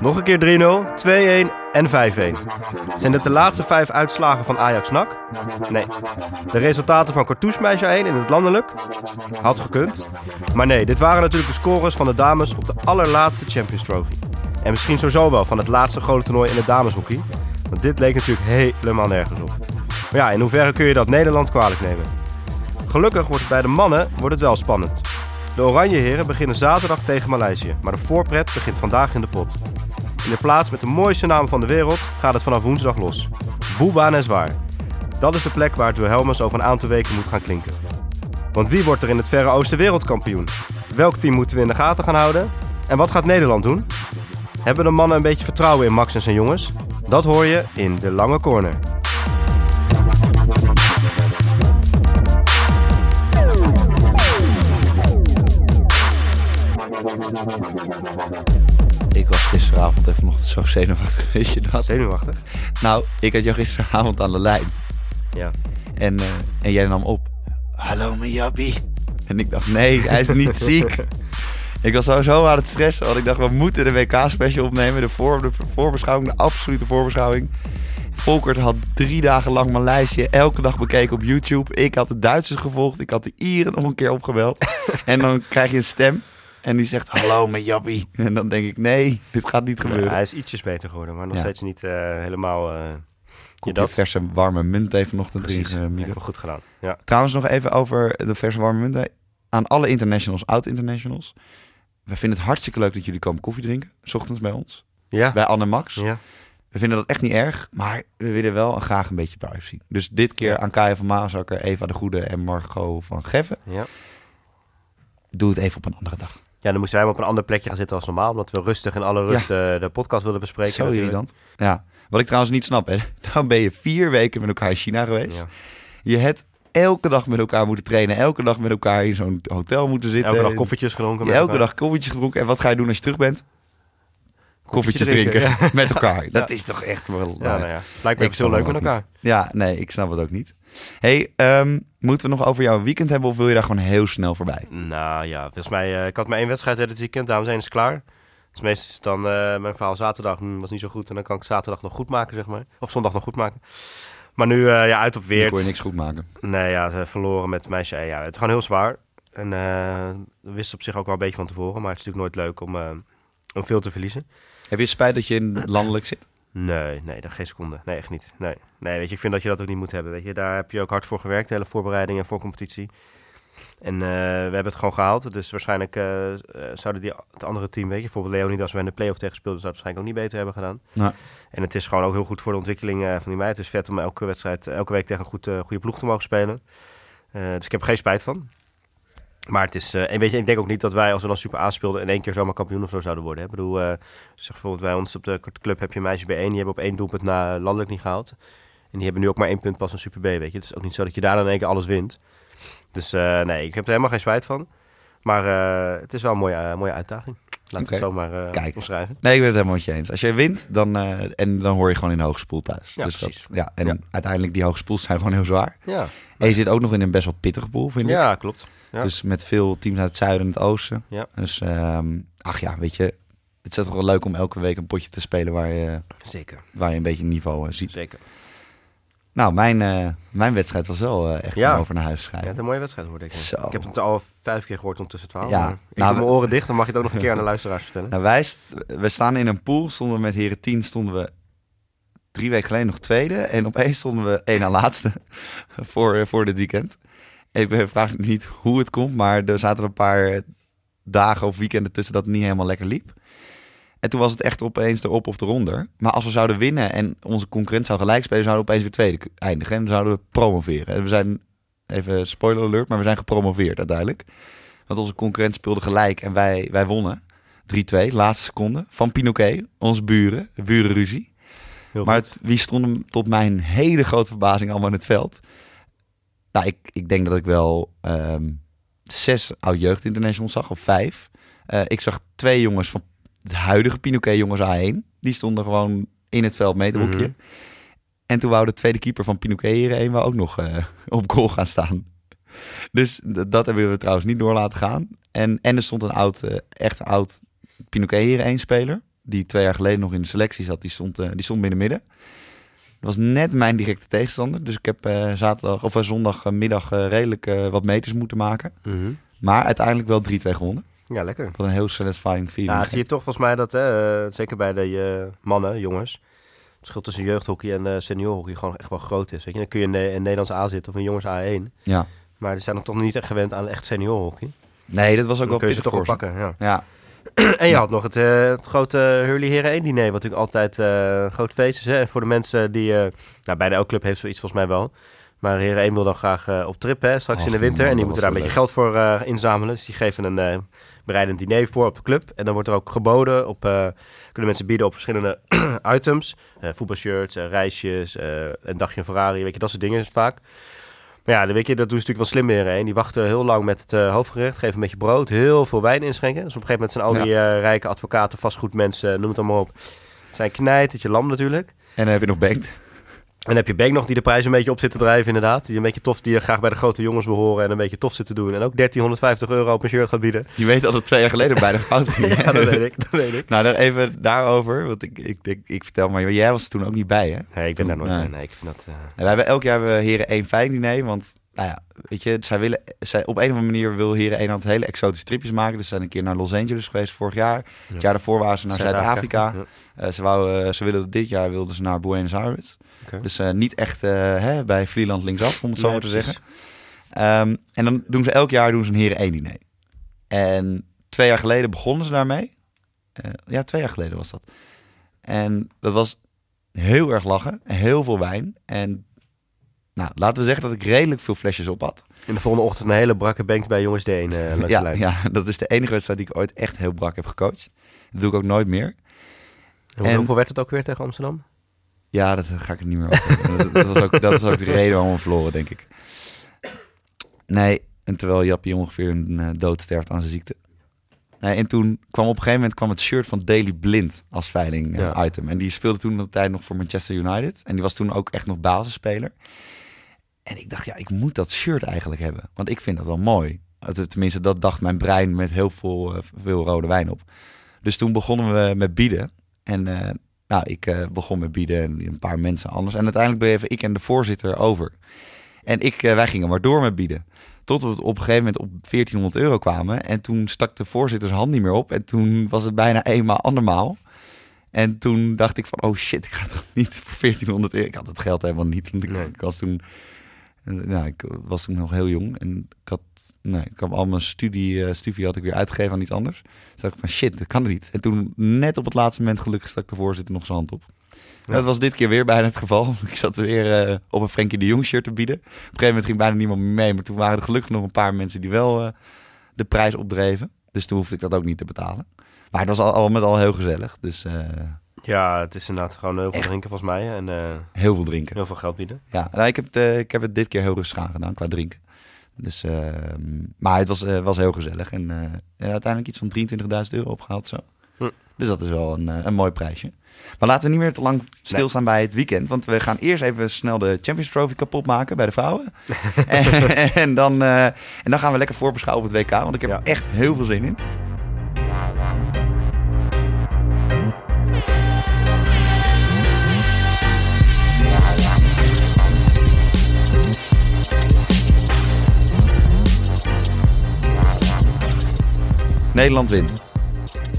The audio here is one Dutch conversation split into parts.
Nog een keer 3-0, 2-1 en 5-1. Zijn dit de laatste vijf uitslagen van Ajax-NAC? Nee. De resultaten van Cartouche 1 in het landelijk? Had gekund. Maar nee, dit waren natuurlijk de scores van de dames op de allerlaatste Champions Trophy. En misschien sowieso wel van het laatste grote toernooi in het dameshockey. Want dit leek natuurlijk helemaal nergens op. Maar ja, in hoeverre kun je dat Nederland kwalijk nemen? Gelukkig wordt het bij de mannen wordt het wel spannend. De Oranje Heren beginnen zaterdag tegen Maleisië, maar de voorpret begint vandaag in de pot. In de plaats met de mooiste naam van de wereld gaat het vanaf woensdag los. Boeba Neswaar. Dat is de plek waar het Wilhelmus over een aantal weken moet gaan klinken. Want wie wordt er in het Verre Oosten wereldkampioen? Welk team moeten we in de gaten gaan houden? En wat gaat Nederland doen? Hebben de mannen een beetje vertrouwen in Max en zijn jongens? Dat hoor je in de lange corner. Ik was gisteravond even nog zo zenuwachtig, weet je dat? Zenuwachtig? Nou, ik had jou gisteravond aan de lijn. Ja. En, uh, en jij nam op. Hallo mijn jappie. En ik dacht, nee, hij is niet ziek. Ik was sowieso aan het stressen, want ik dacht, we moeten de WK-special opnemen. De, voor, de voorbeschouwing, de absolute voorbeschouwing. Volkert had drie dagen lang Maleisië elke dag bekeken op YouTube. Ik had de Duitsers gevolgd, ik had de Ieren nog een keer opgebeld. en dan krijg je een stem en die zegt, hallo met Jappie. En dan denk ik, nee, dit gaat niet gebeuren. hij is ietsjes beter geworden, maar nog steeds niet uh, helemaal... Uh, je dat verse warme munt even nog erin gemidden. goed gedaan. Ja. Trouwens nog even over de verse warme munt. Aan alle internationals, oud-internationals. We vinden het hartstikke leuk dat jullie komen koffie drinken. S ochtends bij ons. Ja. Bij Anne Max. Ja. We vinden dat echt niet erg, maar we willen wel graag een beetje privacy. Dus dit keer aan Kaya van Maasakker, Eva de Goede en Margot van Geffen. Ja. Doe het even op een andere dag. Ja, dan moesten wij op een ander plekje gaan zitten als normaal. Omdat we rustig in alle rust de, de podcast willen bespreken. Zo irritant. Ja. Wat ik trouwens niet snap, hè. Dan ben je vier weken met elkaar in China geweest. Ja. Je hebt elke dag met elkaar moeten trainen. Elke dag met elkaar in zo'n hotel moeten zitten. Elke dag koffietjes gedronken. Elke elkaar. dag koffietjes gedronken. En wat ga je doen als je terug bent? Koffietjes, drinken, met elkaar. Dat is toch echt wel... Ja, nou ja. Lijkt me zo leuk met elkaar. Ja, nee, ik snap het ook niet. Hey, um, moeten we nog over jouw weekend hebben of wil je daar gewoon heel snel voorbij? Nou ja, volgens mij, uh, ik had maar één wedstrijd dit weekend, dames en is klaar. Dus meestal is dan uh, mijn verhaal zaterdag hm, was niet zo goed en dan kan ik zaterdag nog goed maken, zeg maar. Of zondag nog goed maken. Maar nu, uh, ja, uit op weer. kon je niks goed maken. Nee, ja, ze verloren met meisje. Ja, het is gewoon heel zwaar. En uh, wist op zich ook wel een beetje van tevoren. Maar het is natuurlijk nooit leuk om, om veel te verliezen. Heb je spijt dat je in landelijk zit? Nee, nee, dat geen seconde. Nee, echt niet. Nee. nee, weet je, ik vind dat je dat ook niet moet hebben. Weet je, daar heb je ook hard voor gewerkt, de hele voorbereiding en voor competitie. En uh, we hebben het gewoon gehaald. Dus waarschijnlijk uh, zouden die, het andere team, weet je, bijvoorbeeld Leonie, als we in de play-off tegen speelden, zou het waarschijnlijk ook niet beter hebben gedaan. Nou. En het is gewoon ook heel goed voor de ontwikkeling uh, van die meid. Het is vet om elke wedstrijd, elke week tegen een goed, goede ploeg te mogen spelen. dus ik heb er geen spijt van. Maar het is, en weet je, ik denk ook niet dat wij, als we dan Super A speelden, in één keer zomaar kampioen of zo zouden worden. Hè? Ik bedoel, zeg bijvoorbeeld bij ons op de club heb je een meisje bij één, die hebben op één doelpunt na landelijk niet gehaald. En die hebben nu ook maar één punt pas een Super B, weet je. Het is ook niet zo dat je daar in één keer alles wint. Dus uh, nee, ik heb er helemaal geen spijt van. Maar het is wel een mooie, mooie uitdaging. Laat okay. het zo maar Kijk. omschrijven. Nee, ik ben het helemaal met je eens. Als jij wint, dan, en dan hoor je gewoon in de hoogspoel thuis. Ja, dus precies. Dat, ja, en ja. uiteindelijk die hoogspoels zijn gewoon heel zwaar. Ja. En je zit ook nog in een best wel pittige pool, vind ik. Ja, klopt. Ja. Dus met veel teams uit het zuiden en het oosten. Ja. Dus, um, ach ja, weet je, het is toch wel leuk om elke week een potje te spelen waar je, Zeker. Waar je een beetje niveau ziet. Zeker. Nou, mijn, uh, mijn wedstrijd was wel uh, echt ja. over naar huis schrijven. Ja, het een mooie wedstrijd hoorde ik. Zo. Ik heb het al vijf keer gehoord ondertussen twaalf. Ja. Ik nou, doe mijn oren dicht, dan mag je het ook nog een keer aan de luisteraars vertellen. Nou, wij, we staan in een pool, stonden we met heren 10, stonden we drie weken geleden nog tweede. En opeens stonden we één na laatste voor, voor dit weekend. Ik vraag niet hoe het komt, maar er zaten een paar dagen of weekenden tussen dat het niet helemaal lekker liep. En toen was het echt opeens erop of eronder. Maar als we zouden winnen en onze concurrent zou gelijk spelen, zouden we opeens weer tweede eindigen. En dan zouden we promoveren. En we zijn, even spoiler alert, maar we zijn gepromoveerd uiteindelijk. Want onze concurrent speelde gelijk en wij, wij wonnen. 3-2, laatste seconde. Van Pinoquet, onze buren, burenruzie. Heel maar het, wie stonden tot mijn hele grote verbazing allemaal in het veld? Nou, ik, ik denk dat ik wel ehm, zes oud-jeugd internationals zag, of vijf. Uh, ik zag twee jongens van het huidige Pinoquet jongens A1. Die stonden gewoon in het veld mee te boekje. Mhm. En toen wou de tweede keeper van Pinoquet hier een wou ook nog uh, op goal gaan staan. Dus dat hebben we trouwens niet door laten gaan. En, en er stond een oud, uh, echt oud Pinoquet hier één speler. Die twee jaar geleden nog in de selectie zat. Die stond, eh, die stond binnen midden. Dat was net mijn directe tegenstander. Dus ik heb eh, zaterdag of zondagmiddag redelijk wat meters moeten maken. Maar uiteindelijk wel 3-2 gewonnen. Ja, lekker. Wat een heel satisfying feeling. Ja, zie je toch volgens mij dat, hè, zeker bij de mannen, jongens, het verschil tussen jeugdhockey en seniorhockey gewoon echt wel groot is. Weet je? Dan kun je in, in Nederlands A zitten of een jongens A1. Ja. Maar ze zijn nog toch niet echt gewend aan echt seniorhockey. Nee, dat was ook wel kun je ze toch wel pakken. Ja. ja. en je had nog het, uh, het grote Hurley Heren 1 diner, wat natuurlijk altijd uh, groot feest is. Hè? En voor de mensen die, uh, nou bijna elke club heeft zoiets volgens mij wel. Maar Heren 1 wil dan graag op trip hè, straks in de winter. man, en die moeten daar een beetje geld voor inzamelen. Dus die geven een bereidend diner voor op de club. En dan wordt er ook geboden op, kunnen mensen bieden op verschillende items. voetbalshirts, reisjes, een dagje Ferrari, weet je, dat soort dingen is het vaak. Maar ja, dan weet je, dat doen ze natuurlijk wel slim weer. Hè? Die wachten heel lang met het uh, hoofdgerecht, geven een beetje brood, heel veel wijn inschenken. Dus op een gegeven moment zijn al die uh, rijke advocaten, vastgoedmensen, noem het allemaal op, zijn knijt, het je lam natuurlijk. En dan heb je nog bankt. En heb je Beek nog die de prijs een beetje op zit te drijven, inderdaad. Die een beetje tof, die graag bij de grote jongens behoren en een beetje tof zit te doen. En ook 1350 euro op een shirt gaat bieden. Je weet dat het twee jaar geleden bijna fout ging. ja, dat weet ik, dat weet ik. Nou, dan even daarover, want ik, ik, ik, ik vertel maar, jij was toen ook niet bij, hè? Nee, ik ben toen, daar nooit bij. Nee, ik vind dat... Uh... En wij hebben elk jaar hebben we Heren 1 fijn diner, want nou ja, weet je, zij willen, zij, op een of andere manier wil Heren 1 altijd hele exotische tripjes maken. Dus ze zijn een keer naar Los Angeles geweest vorig jaar. Ja. Het jaar daarvoor waren ze naar Zuid-Afrika. Uh, ze, wou, uh, ze willen dit jaar wilden ze naar Buenos Aires. Okay. Dus uh, niet echt hè, bij Vlieland linksaf, om het zo maar te zeggen. Um, en dan doen ze elk jaar doen ze een Heren 1 diner. En twee jaar geleden begonnen ze daarmee. Uh, ja, twee jaar geleden was dat. En dat was heel erg lachen. Heel veel wijn. En nou, laten we zeggen dat ik redelijk veel flesjes op had. In de volgende ochtend een hele brakke bank bij jongens D1 uh, langs ja, ja, dat is de enige wedstrijd die ik ooit echt heel brak heb gecoacht. Dat doe ik ook nooit meer. En En- hoeveel werd het ook weer tegen Amsterdam? Ja, dat ga ik er niet meer over. dat, dat, was ook, dat was ook de reden waarom we verloren, denk ik. Nee, en terwijl Jappie ongeveer een uh, dood sterft aan zijn ziekte. Nee, en toen kwam op een gegeven moment kwam het shirt van Daily Blind als veiling uh, Ja. item. En die speelde toen de tijd nog voor Manchester United. En die was toen ook echt nog basisspeler. En ik dacht, ja, ik moet dat shirt eigenlijk hebben. Want ik vind dat wel mooi. Tenminste, dat dacht mijn brein met heel veel, uh, veel rode wijn op. Dus toen begonnen we met bieden. En uh, nou, ik uh, begon met bieden en een paar mensen anders. En uiteindelijk bleven ik en de voorzitter over. En ik, uh, wij gingen maar door met bieden. Tot we op een gegeven moment op 1400 euro kwamen. En toen stak de voorzitter zijn hand niet meer op. En toen was het bijna eenmaal andermaal. En toen dacht ik van, oh shit, ik ga toch niet voor 1400 euro. Ik had het geld helemaal niet, want ik, Nee. ik was toen... Nou, ik was toen nog heel jong en ik had, nee, ik had al mijn studie, uh, studie had ik weer uitgegeven aan iets anders. Dus dacht ik van shit, dat kan niet. En toen net op het laatste moment gelukkig stak de voorzitter nog zijn hand op. Ja. Dat was dit keer weer bijna het geval. Ik zat weer uh, op een Frenkie de Jong shirt te bieden. Op een gegeven moment ging bijna niemand mee. Maar toen waren er gelukkig nog een paar mensen die wel uh, de prijs opdreven. Dus toen hoefde ik dat ook niet te betalen. Maar het was al, al met al heel gezellig. Dus Ja, het is inderdaad gewoon heel veel Echt. drinken volgens mij. En eh, heel veel drinken. heel veel geld bieden. Ja, nou, ik, heb het, uh, ik heb het dit keer heel rustig aan gedaan qua drinken. Dus, uh, maar het was, uh, was heel gezellig. En uiteindelijk iets van 23.000 euro opgehaald zo. Hm. Dus dat is wel een, een mooi prijsje. Maar laten we niet meer te lang stilstaan bij het weekend. Want we gaan eerst even snel de Champions Trophy kapot maken bij de vrouwen. en, en, dan, en dan gaan we lekker voorbeschouwen op het WK. Want ik heb Ja. er echt heel veel zin in. Nederland wint.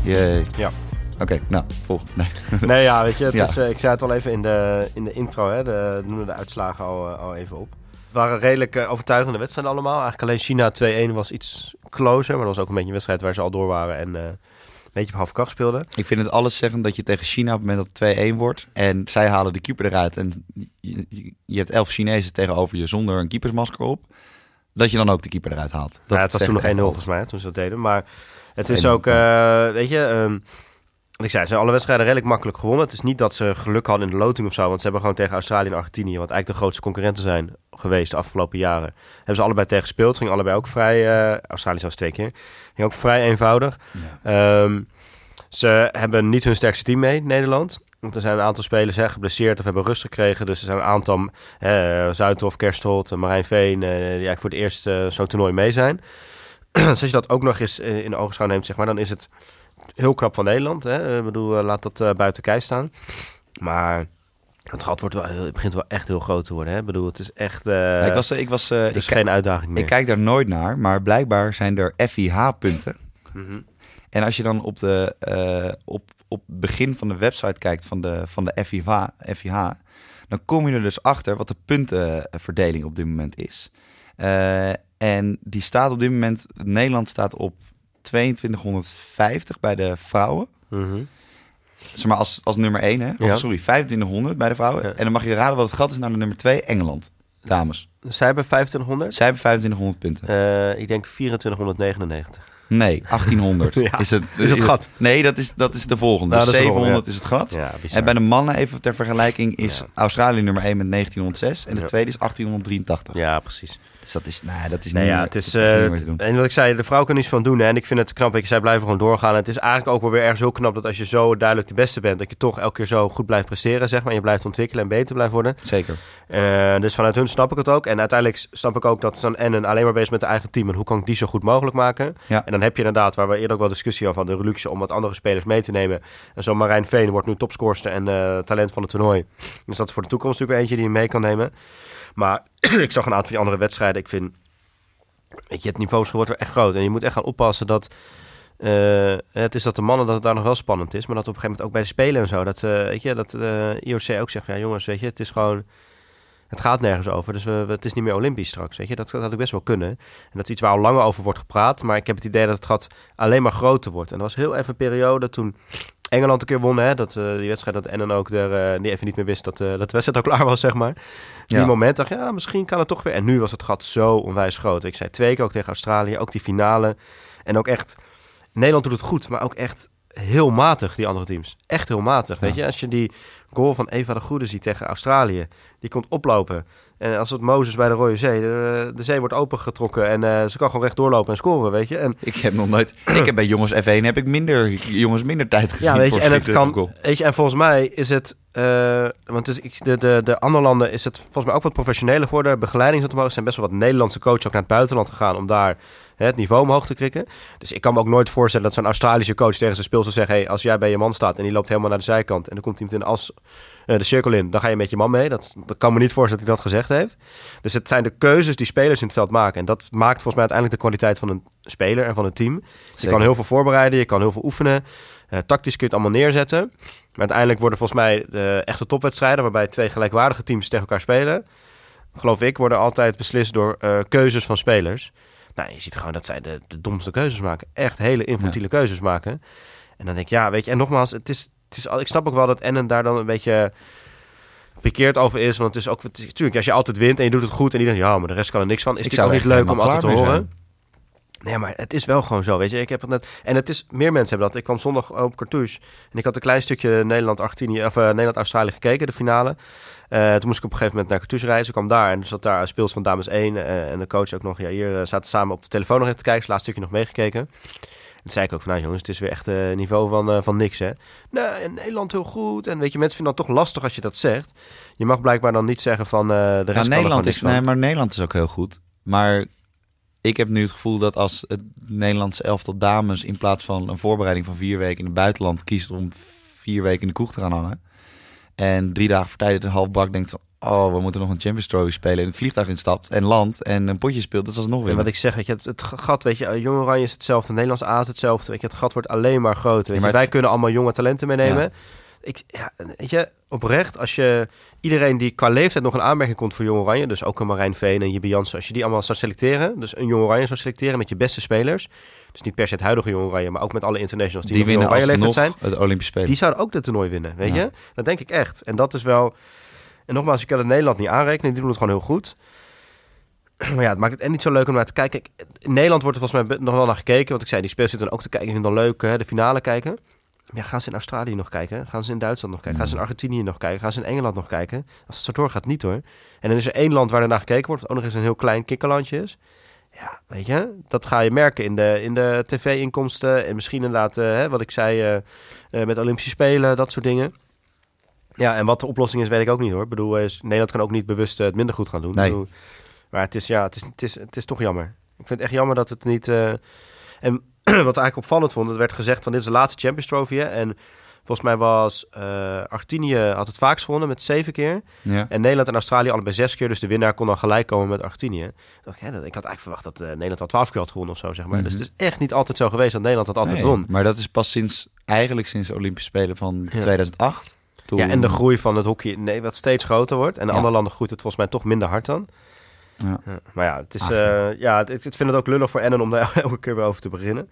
Jee. Ja. Oké, nou, volgende. Nee. Nee, ja, weet je, het Ja. is, eh, ik zei het al even in de, in de intro, hè, de, noemde de uitslagen al, eh, al even op. Het waren redelijk eh, overtuigende wedstrijden allemaal. Eigenlijk alleen China 2-1 was iets closer, maar dat was ook een beetje een wedstrijd waar ze al door waren en een beetje op half kracht speelden. Ik vind het alles zeggen dat je tegen China op het moment dat het 2-1 wordt en zij halen de keeper eruit en je, hebt elf Chinezen tegenover je zonder een keepersmasker op, dat je dan ook de keeper eruit haalt. Dat ja, het was toen nog 1-0 echt volgens mij, toen ze dat deden. Maar het is 1-0, ook, eh, weet je, ehm, wat ik zei, ze hebben alle wedstrijden redelijk makkelijk gewonnen. Het is niet dat ze geluk hadden in de loting of zo, want ze hebben gewoon tegen Australië en Argentinië, wat eigenlijk de grootste concurrenten zijn geweest de afgelopen jaren, hebben ze allebei tegen gespeeld. Gingen allebei ook vrij, eh, Australië zelfs twee keer, ging ook vrij eenvoudig. Ja. Ehm, ze hebben niet hun sterkste team mee, Nederland. Want er zijn een aantal spelers hè, geblesseerd of hebben rust gekregen. Dus er zijn een aantal, eh Zuidhof, Kerstholt, Marijn Veen, eh, die eigenlijk voor het eerst eh, zo'n toernooi mee zijn. dus als je dat ook nog eens eh, in de ogenschouw neemt, zeg maar, dan is het heel knap van Nederland. Hè? Ik bedoel, laat dat buiten kijf staan. Maar het gat wordt wel, het begint wel echt heel groot te worden. Hè? Ik bedoel, het is echt. ik was, ik was, er is geen uitdaging meer. Ik kijk daar nooit naar, maar blijkbaar zijn er FIH-punten. Mhm. En als je dan op de op, op begin van de website kijkt van de, van de FIH, FIH, dan kom je er dus achter wat de puntenverdeling op dit moment is. Uh, en die staat op dit moment, Nederland staat op 2250 bij de vrouwen. Mm Zeg maar als, als nummer 1, hè? Of, ja. sorry, 2500 bij de vrouwen. En dan mag je raden wat het gat is naar de nummer 2, Engeland. Dames. Zij hebben 2500? Zij hebben 2500 punten. Uh, ik denk 2499. Nee, 1800 is, het, is het gat. Nee, dat is, dat is de volgende. Nou, 700 is het gat. Ja, en bij de mannen, even ter vergelijking, is Australië nummer 1 met 1906 en de tweede is 1883. Ja, precies. Dus dat is, nou, dat is nee, niet, ja, het is, uh, En wat ik zei, de vrouw kan iets van doen. Hè, en ik vind het knap, weet je, zij blijven gewoon doorgaan. En het is eigenlijk ook wel weer ergens heel knap dat als je zo duidelijk de beste bent, dat je toch elke keer zo goed blijft presteren, zeg maar. Je blijft ontwikkelen en beter blijft worden. Zeker. Uh, dus vanuit hun snap ik het ook. En uiteindelijk snap ik ook dat ze en alleen maar bezig met de eigen team. En hoe kan ik die zo goed mogelijk maken? Ja. En dan heb je inderdaad, waar we eerder ook wel discussie over hadden, de luxe om wat andere spelers mee te nemen. En zo Marijn Veen wordt nu topscorster en uh, talent van het toernooi. Dus dat is voor de toekomst natuurlijk eentje die je mee kan nemen. Maar ik zag een aantal van die andere wedstrijden. Ik vind weet je, het niveau wordt er echt groot. En je moet echt gaan oppassen dat... Uh, het is dat de mannen dat het daar nog wel spannend is, maar dat op een gegeven moment ook bij de spelen en zo, dat, uh, weet je, dat eh, IOC ook zegt, ja jongens, weet je, het is gewoon, het gaat nergens over, dus we, het is niet meer Olympisch straks, weet je, dat, dat had ik best wel kunnen. En dat is iets waar al langer over wordt gepraat, maar ik heb het idee dat het gat alleen maar groter wordt. En er was heel even een periode toen Engeland een keer won, hè, dat, uh, die wedstrijd dat Ennen ook er, uh, die even niet meer wist dat, uh, dat de wedstrijd al klaar was, zeg maar. Ja. Die moment dacht ja, misschien kan het toch weer. En nu was het gat zo onwijs groot. Ik zei twee keer ook tegen Australië, ook die finale. En ook echt, Nederland doet het goed, maar ook echt heel matig, die andere teams. Echt heel matig, weet je. Als je die goal van Eva de Goede ziet tegen Australië, die komt oplopen. En als het Mozes bij de Rode Zee, de, de zee wordt opengetrokken en uh, ze kan gewoon recht doorlopen en scoren, weet je. En, ik heb nog nooit, ik heb bij jongens F1 heb ik minder jongens minder tijd gezien ja, weet je, en het kan, weet je, en volgens mij is het, uh, want dus, de, de, de andere landen is het volgens mij ook wat professioneler geworden. Begeleiding zijn best wel wat Nederlandse coaches ook naar het buitenland gegaan om daar hè, het niveau omhoog te krikken. Dus ik kan me ook nooit voorstellen dat zo'n Australische coach tegen zijn speelster zegt, hey, als jij bij je man staat en die loopt helemaal naar de zijkant en dan komt iemand in as uh, de cirkel in, dan ga je met je man mee. Dat, dat kan me niet voorstellen dat hij dat gezegd heeft. Dus het zijn de keuzes die spelers in het veld maken. En dat maakt volgens mij uiteindelijk de kwaliteit van een speler en van een team. Je kan heel veel voorbereiden, je kan heel veel oefenen. Uh, tactisch kun je het allemaal neerzetten. Maar uiteindelijk worden volgens mij de echte topwedstrijden... waarbij twee gelijkwaardige teams tegen elkaar spelen... geloof ik, worden altijd beslist door uh, keuzes van spelers. Nou, je ziet gewoon dat zij de, de domste keuzes maken. Echt hele infantiele keuzes maken. En dan denk ik, ja, weet je... En nogmaals, het is, het is, ik snap ook wel dat Ennen daar dan een beetje bekeerd over is. Want het is ook natuurlijk, als je altijd wint en je doet het goed en die denkt, ja, maar de rest kan er niks van. Is het ook niet leuk om altijd te horen? Nee, maar het is wel gewoon zo, weet je. Ik heb het net... En het is... Meer mensen hebben dat. Ik kwam zondag op Cartouche en ik had een klein stukje Nederland-Argentinië... of uh, Nederland-Australië gekeken, de finale. Uh, toen moest ik op een gegeven moment naar Cartouche reizen. Ik kwam daar en er zat daar speels van dames 1 uh, en de coach ook nog. Ja, hier zaten samen op de telefoon nog even te kijken. Het laatste stukje nog meegekeken. En zei ik ook van, nou jongens, het is weer echt een uh, niveau van, uh, van niks, hè. Nee, Nederland heel goed. En weet je, mensen vinden dat toch lastig als je dat zegt. Je mag blijkbaar dan niet zeggen van, uh, de rest ja, Nederland is, Nee, maar Nederland is ook heel goed. Maar ik heb nu het gevoel dat als het Nederlandse elftal dames... in plaats van een voorbereiding van vier weken in het buitenland... kiest om vier weken in de koeg te gaan hangen... en drie dagen voor tijd het halfbak denkt van oh, we moeten nog een Champions Trophy spelen. En het vliegtuig instapt en land en een potje speelt. Dat is nog weer. En wat ik zeg, weet je, het, gat, weet je, Jong Oranje is hetzelfde. Nederlands A is hetzelfde. Weet je, het gat wordt alleen maar groter. Weet je, wij kunnen allemaal jonge talenten meenemen. Ik, ja, weet je, oprecht, als je iedereen die qua leeftijd nog een aanmerking komt voor Jong Oranje, dus ook een Marijn Veen en Jibbe Jansen, als je die allemaal zou selecteren, dus een Jong Oranje zou selecteren met je beste spelers, dus niet per se het huidige Jong Oranje, maar ook met alle internationals die, die winnen Oranje leeftijd zijn, het Olympisch Spelen. Die zouden ook het toernooi winnen, weet je? Dat denk ik echt. En dat is wel en nogmaals, je kan het Nederland niet aanrekenen. Die doen het gewoon heel goed. Maar ja, het maakt het en niet zo leuk om naar te kijken. In Nederland wordt er volgens mij nog wel naar gekeken. Want ik zei, die spelers zitten dan ook te kijken. Ik vind het dan leuk, hè, de finale kijken. Ja, gaan ze in Australië nog kijken? Gaan ze in Duitsland nog kijken? Gaan ze in Argentinië nog kijken? Gaan ze in Engeland nog kijken? Als het zo doorgaat, niet hoor. En dan is er één land waar er naar gekeken wordt. Wat ook nog eens een heel klein kikkerlandje is. Ja, weet je, dat ga je merken in de, in de tv-inkomsten. En misschien inderdaad, uh, hè, wat ik zei, uh, met Olympische Spelen, dat soort dingen. Ja, en wat de oplossing is, weet ik ook niet hoor. Ik bedoel, is, Nederland kan ook niet bewust het minder goed gaan doen. Nee. Bedoel, maar het is, ja, het is, het, is, het is toch jammer. Ik vind het echt jammer dat het niet... En wat ik eigenlijk opvallend vond, er werd gezegd van dit is de laatste Champions Trophy. hè. En volgens mij was eh, Argentinië had het vaakst gewonnen met zeven keer. Ja. En Nederland en Australië allebei zes keer. Dus de winnaar kon dan gelijk komen met Argentinië. Ik, dacht, ja, dat- ik had eigenlijk verwacht dat eh, Nederland al twaalf keer had gewonnen of zo, zeg maar. Dus Mhm. het is echt niet altijd zo geweest dat Nederland dat altijd Nee, won. Maar dat is pas sinds, eigenlijk sinds de Olympische Spelen van Ja. 2008. Toen, Ja, en de groei van het hockey nee, wat steeds groter wordt. En andere landen groeit het volgens mij toch minder hard dan. Ja. Ja, maar ja, het is, Ach, eh, ja, het, ik vind het ook lullig voor Ennen om daar elke keer weer over te beginnen.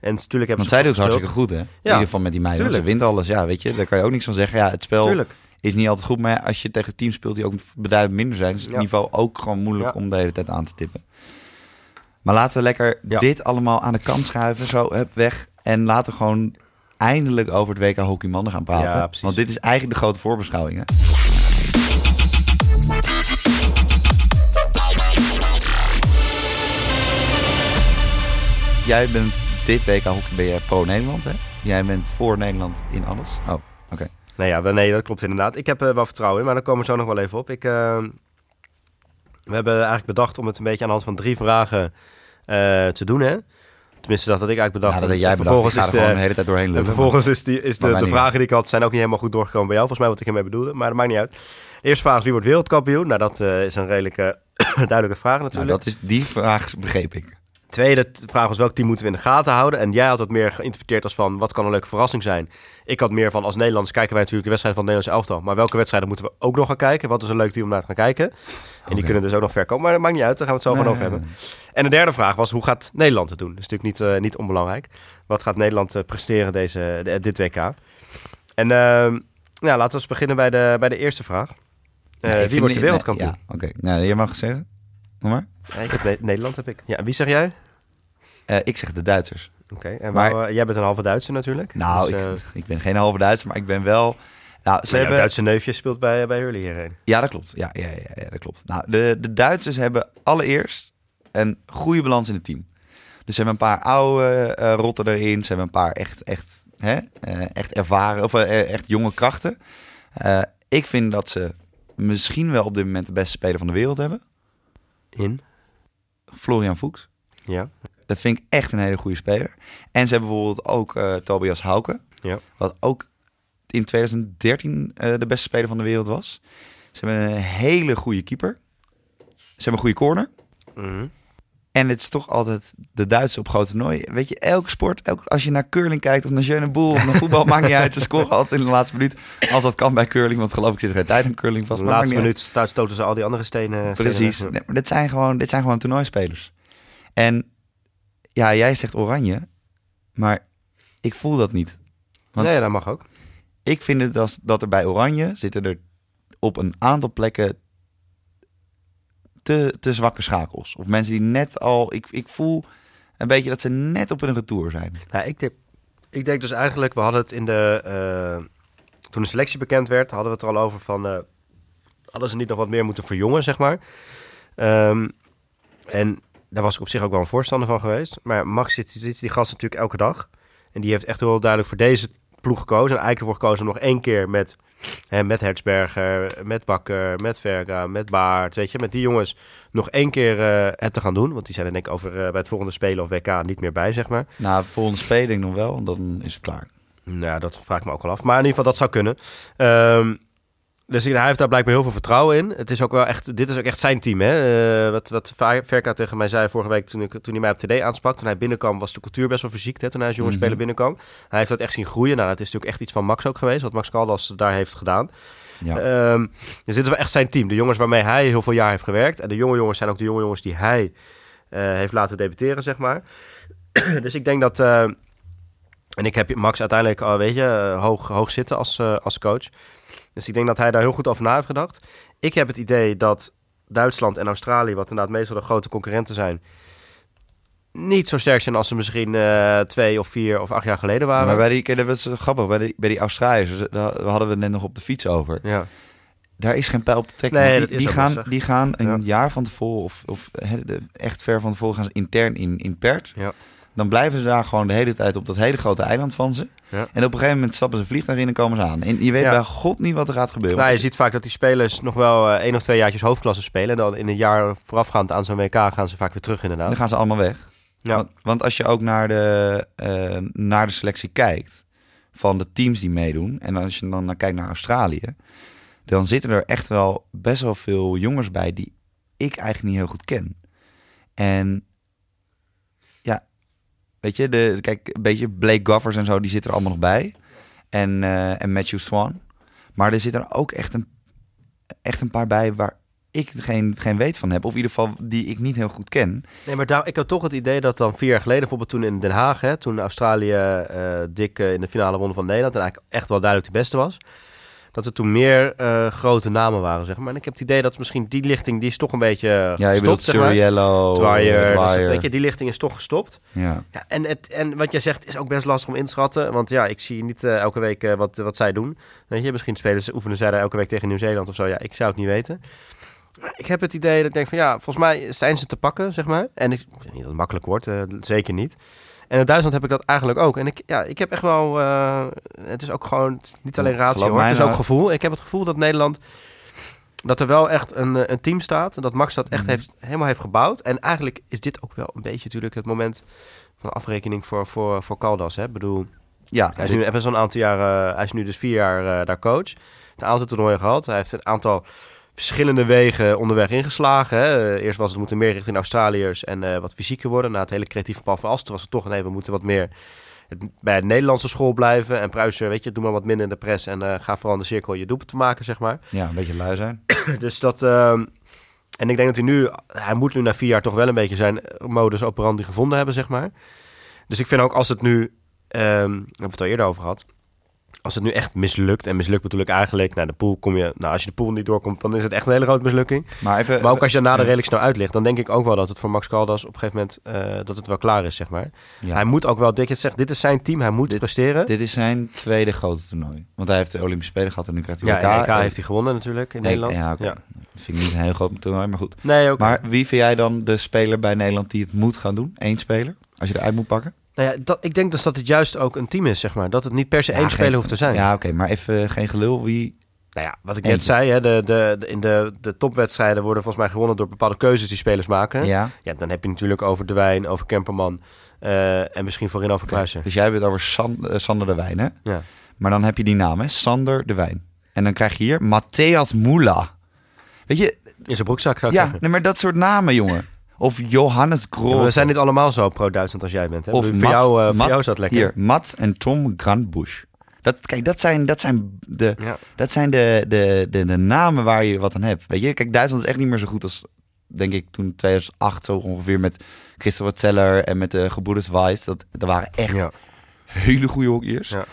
En natuurlijk hebben Want ze zij doet het hartstikke goed, hè? In ieder geval met die meiden. want Ze wint alles. Ja, weet je, daar kan je ook niks van zeggen. Ja, het spel Tuurlijk. is niet altijd goed. Maar als je tegen teams speelt die ook beduidend minder zijn... is het niveau ook gewoon moeilijk om de hele tijd aan te tippen. Maar laten we lekker dit allemaal aan de kant schuiven. Zo, weg. En laten we gewoon eindelijk over het WK Hockey Mannen gaan praten. Want dit is eigenlijk de grote voorbeschouwing, hè? Jij bent dit ben je pro-Nederland, hè? Jij bent voor Nederland in alles. Oh, oké. Nee, ja, nee, dat klopt inderdaad. Ik heb er wel vertrouwen in, maar daar komen we zo nog wel even op. Ik, eh, we hebben eigenlijk bedacht om het een beetje aan de hand van drie vragen eh, te doen, hè? Tenminste, dat had ik eigenlijk bedacht. Ja, dat En jij bedacht. vervolgens is gewoon de de, hele tijd doorheen en lullen. vervolgens is, die, is de, de vragen die ik had, zijn ook niet helemaal goed doorgekomen bij jou. Volgens mij wat ik ermee bedoelde, maar dat maakt niet uit. De eerste vraag is wie wordt wereldkampioen? Nou, dat eh, is een redelijk eh, duidelijke vraag Nou, natuurlijk. dat is, die vraag begreep ik. Tweede vraag was welk team moeten we in de gaten houden? En jij had het meer geïnterpreteerd als van wat kan een leuke verrassing zijn. Ik had meer van als Nederlanders kijken wij natuurlijk de wedstrijd van het Nederlands elftal. Maar welke wedstrijden moeten we ook nog gaan kijken? Wat is een leuk team om naar te gaan kijken? En die kunnen dus ook nog ver komen. Maar dat maakt niet uit, daar gaan we het zo gewoon over hebben. En de derde vraag was hoe gaat Nederland het doen? Dat is natuurlijk niet, eh, niet onbelangrijk. Wat gaat Nederland eh, presteren deze, de- dit WK? En nou, laten we eens beginnen bij de, bij de eerste vraag. Eh, Ja, wie wordt de wereldkampioen? Ja, oké. Nou, je mag zeggen. Noem maar. Ja, ik heb Ne- Nederland heb ik. Ja, wie zeg jij? Eh, ik zeg de Duitsers. Oké, en Maar- waar- jij bent een halve Duitser natuurlijk. Nou, Dus, eh, ik, ik ben geen halve Duitser, maar ik ben wel... Nou, ze hebben... Duitse neefje speelt bij, bij Hurley hierheen. Ja, dat klopt. Ja, ja, ja, ja, dat klopt. Nou, de, de Duitsers hebben allereerst een goede balans in het team. Dus ze hebben een paar oude eh, rotten erin. Ze hebben een paar echt, echt, hè, eh, echt ervaren, of eh, echt jonge krachten. Eh, ik vind dat ze misschien wel op dit moment de beste speler van de wereld hebben. In? Florian Fuchs. Ja. Dat vind ik echt een hele goede speler. En ze hebben bijvoorbeeld ook eh, Tobias Hauke. Ja. Wat ook in 2013 eh, de beste speler van de wereld was. Ze hebben een hele goede keeper. Ze hebben een goede corner. Mhm. En het is toch altijd de Duitsers op grote toernooi. Weet je, elke sport, elk, als je naar curling kijkt of naar Jeune Boel of naar voetbal, maakt niet uit. Ze scoren altijd in de laatste minuut. Als dat kan bij curling, want geloof ik zit er geen tijd aan curling vast. de laatste minuut sto- stoten ze al die andere stenen. Precies. Nee, maar dit, zijn gewoon, dit zijn gewoon toernooispelers. En ja, jij zegt oranje, maar ik voel dat niet. Want- Nee, dat mag ook. Ik vind het als, dat er bij Oranje zitten er op een aantal plekken te, zwakke schakels. Of mensen die net al... Ik, ik voel een beetje dat ze net op een retour zijn. Nou, ik, denk, ik denk dus eigenlijk, we hadden het in de... eh, toen de selectie bekend werd, hadden we het er al over van... eh, hadden ze niet nog wat meer moeten verjongen, zeg maar. Ehm, en daar was ik op zich ook wel een voorstander van geweest. Maar Max zit, zit die gast natuurlijk elke dag. En die heeft echt heel duidelijk voor deze ploeg gekozen. En eigenlijk ervoor gekozen nog één keer met, hè, met Hertzberger, met Bakker, met Verga, met Baart, weet je, met die jongens nog één keer eh, het te gaan doen. Want die zijn er denk ik over eh, bij het volgende Spelen of WK niet meer bij, zeg maar. Nou, volgende spelen nog wel, dan is het klaar. Nou, dat vraag ik me ook wel af. Maar in ieder geval, dat zou kunnen. Ehm, dus hij heeft daar blijkbaar heel veel vertrouwen in. Het is ook wel echt, dit is ook echt zijn team. Hè? Eh, wat, wat Verka tegen mij zei vorige week toen, ik, toen hij mij op TD aansprak. Toen hij binnenkwam was de cultuur best wel verziekt. Hè? Toen hij als jonge Mhm. speler binnenkwam. Hij heeft dat echt zien groeien. Nou, dat is natuurlijk echt iets van Max ook geweest. Wat Max Caldas daar heeft gedaan. Ja. Ehm, dus dit is wel echt zijn team. De jongens waarmee hij heel veel jaar heeft gewerkt. En de jonge jongens zijn ook de jonge jongens die hij eh, heeft laten debuteren, zeg maar. dus ik denk dat... eh, en ik heb Max uiteindelijk al, weet je, hoog, hoog zitten als, als coach. Dus ik denk dat hij daar heel goed over na heeft gedacht. Ik heb het idee dat Duitsland en Australië, wat inderdaad meestal de grote concurrenten zijn, niet zo sterk zijn als ze misschien eh, twee of vier of acht jaar geleden waren. maar bij die, dat was grappig, bij die, bij die Australiërs, daar hadden we het net nog op de fiets over. ja. Daar is geen pijl op te trekken. Nee, die, gaan, die gaan een Ja. jaar van tevoren, of, of echt ver van tevoren, gaan ze intern in, in pert. Ja. Dan blijven ze daar gewoon de hele tijd op dat hele grote eiland van ze. Ja. En op een gegeven moment stappen ze een vliegtuig in en komen ze aan. En je weet Ja. bij god niet wat er gaat gebeuren. Nou, je ziet vaak dat die spelers nog wel eh, één of twee jaartjes hoofdklasse spelen. En dan in een jaar voorafgaand aan zo'n WK gaan ze vaak weer terug inderdaad. dan gaan ze allemaal weg. Ja. Want, want als je ook naar de, eh, naar de selectie kijkt van de teams die meedoen... en als je dan naar kijkt naar Australië... dan zitten er echt wel best wel veel jongens bij die ik eigenlijk niet heel goed ken. En weet je, de, kijk, een beetje Blake Goffers en zo, die zitten er allemaal nog bij. En, eh, en Matthew Swan. Maar er zitten er ook echt een, echt een paar bij waar ik geen, geen weet van heb. Of in ieder geval die ik niet heel goed ken. Nee, maar daar, ik had toch het idee dat dan vier jaar geleden, bijvoorbeeld toen in Den Haag, hè, toen Australië eh, dik eh, in de finale won van Nederland en eigenlijk echt wel duidelijk de beste was, dat er toen meer eh, grote namen waren, zeg maar. En ik heb het idee dat misschien die lichting, die is toch een beetje Ja, je bedoelt zeg maar. Suriello, Dwyer, dus dat, weet je, die lichting is toch gestopt. Ja. Ja, en, het, en wat jij zegt is ook best lastig om in te schatten. Want ja, ik zie niet eh, elke week eh, wat, wat zij doen. Weet je, misschien spelen ze, oefenen zij daar elke week tegen Nieuw-Zeeland of zo. Ja, ik zou het niet weten. Maar Ik heb het idee dat ik denk van ja, volgens mij zijn ze te pakken, zeg maar. En ik weet niet dat het makkelijk wordt, eh, zeker niet. En in Duitsland heb ik dat eigenlijk ook. En ik, ja, ik heb echt wel, eh, het is ook gewoon niet alleen ratio, hoor. mij het is ook nou- gevoel. Ik heb het gevoel dat Nederland, dat er wel echt een, eh, een team staat. En dat Max dat echt Mhm. heeft, helemaal heeft gebouwd. En eigenlijk is dit ook wel een beetje natuurlijk het moment van afrekening voor, voor, voor Caldas. Hè? Ik bedoel, Ja, hij is nu even zo'n aantal jaar, eh, hij is nu dus vier jaar daar coach. Een aantal toernooien gehad. Hij heeft een aantal verschillende wegen onderweg ingeslagen. Hè. Eh, Eerst was het moeten meer richting Australiërs en eh, wat fysieker worden. Na het hele creatieve plan van Asten was het toch nee, we moeten wat meer het, bij het Nederlandse school blijven. En Pruisen, weet je, doe maar wat minder in de press en eh, ga vooral in de cirkel je doelpunt te maken, zeg maar. ja, een beetje lui zijn. Dus dat. ehm, en ik denk dat hij nu. Hij moet nu na vier jaar toch wel een beetje zijn modus operandi gevonden hebben, zeg maar. Dus ik vind ook als het nu. ehm we het al eerder over gehad. Als het nu echt mislukt. En mislukt bedoel ik eigenlijk. Naar de pool kom je. Nou, als je de pool niet doorkomt, dan is het echt een hele grote mislukking. Maar even... Maar ook als je daarna er ja. redelijk snel uitligt, dan denk ik ook wel dat het voor Max Caldas op een gegeven moment. eh, dat het wel klaar is, zeg maar. Ja. Hij moet ook wel. Dik het zegt, dit is zijn team. Hij moet Dit- presteren. Dit is zijn tweede grote toernooi. Want hij heeft de Olympische Spelen gehad en nu krijgt hij ja, en EK heeft hij gewonnen natuurlijk in Nee, Nederland. Ja, oké. ja. Dat vind ik niet een heel groot toernooi, maar goed. Nee, ook. Maar wie vind jij dan de speler bij Nederland die het moet gaan doen? Eén speler? Als je eruit moet pakken? Nou ja, dat, ik denk dus dat het juist ook een team is, zeg maar. Dat het niet per se Ja, één geen- speler hoeft te zijn. Ja, oké, maar even geen gelul. Wie? Nou ja, wat ik Eentje. net zei, hè, de, de, de- in de, de topwedstrijden worden volgens mij gewonnen door bepaalde keuzes die spelers maken. Ja, Ja. dan heb je natuurlijk over De Wijn, over Kemperman eh, en misschien voorin over Kluiser. Dus jij hebt het over San- eh, Sander de Wijn, hè? Ja. Maar dan heb je die naam, hè? Sander de Wijn. En dan krijg je hier Matthias Mula. Weet je, In zijn broekzak zou ik ja, zeggen. nee, maar dat soort namen, jongen. Of Johannes Ja, Groos. we zijn niet allemaal zo pro-Duitsland als jij bent. Hè? Of voor, Mats- jou, eh, voor Mats- jou is dat lekker. Hier, Mats en Tom Grandbusch. Dat, kijk, dat zijn, dat zijn, de, Ja. dat zijn de, de, de, de namen waar je wat aan hebt. Weet je, kijk, Duitsland is echt niet meer zo goed als, denk ik, toen 2008 zo ongeveer met Christopher Zeller en met de gebroeders Weiss. Dat, dat waren echt Ja. hele goede hockeyers. Ja.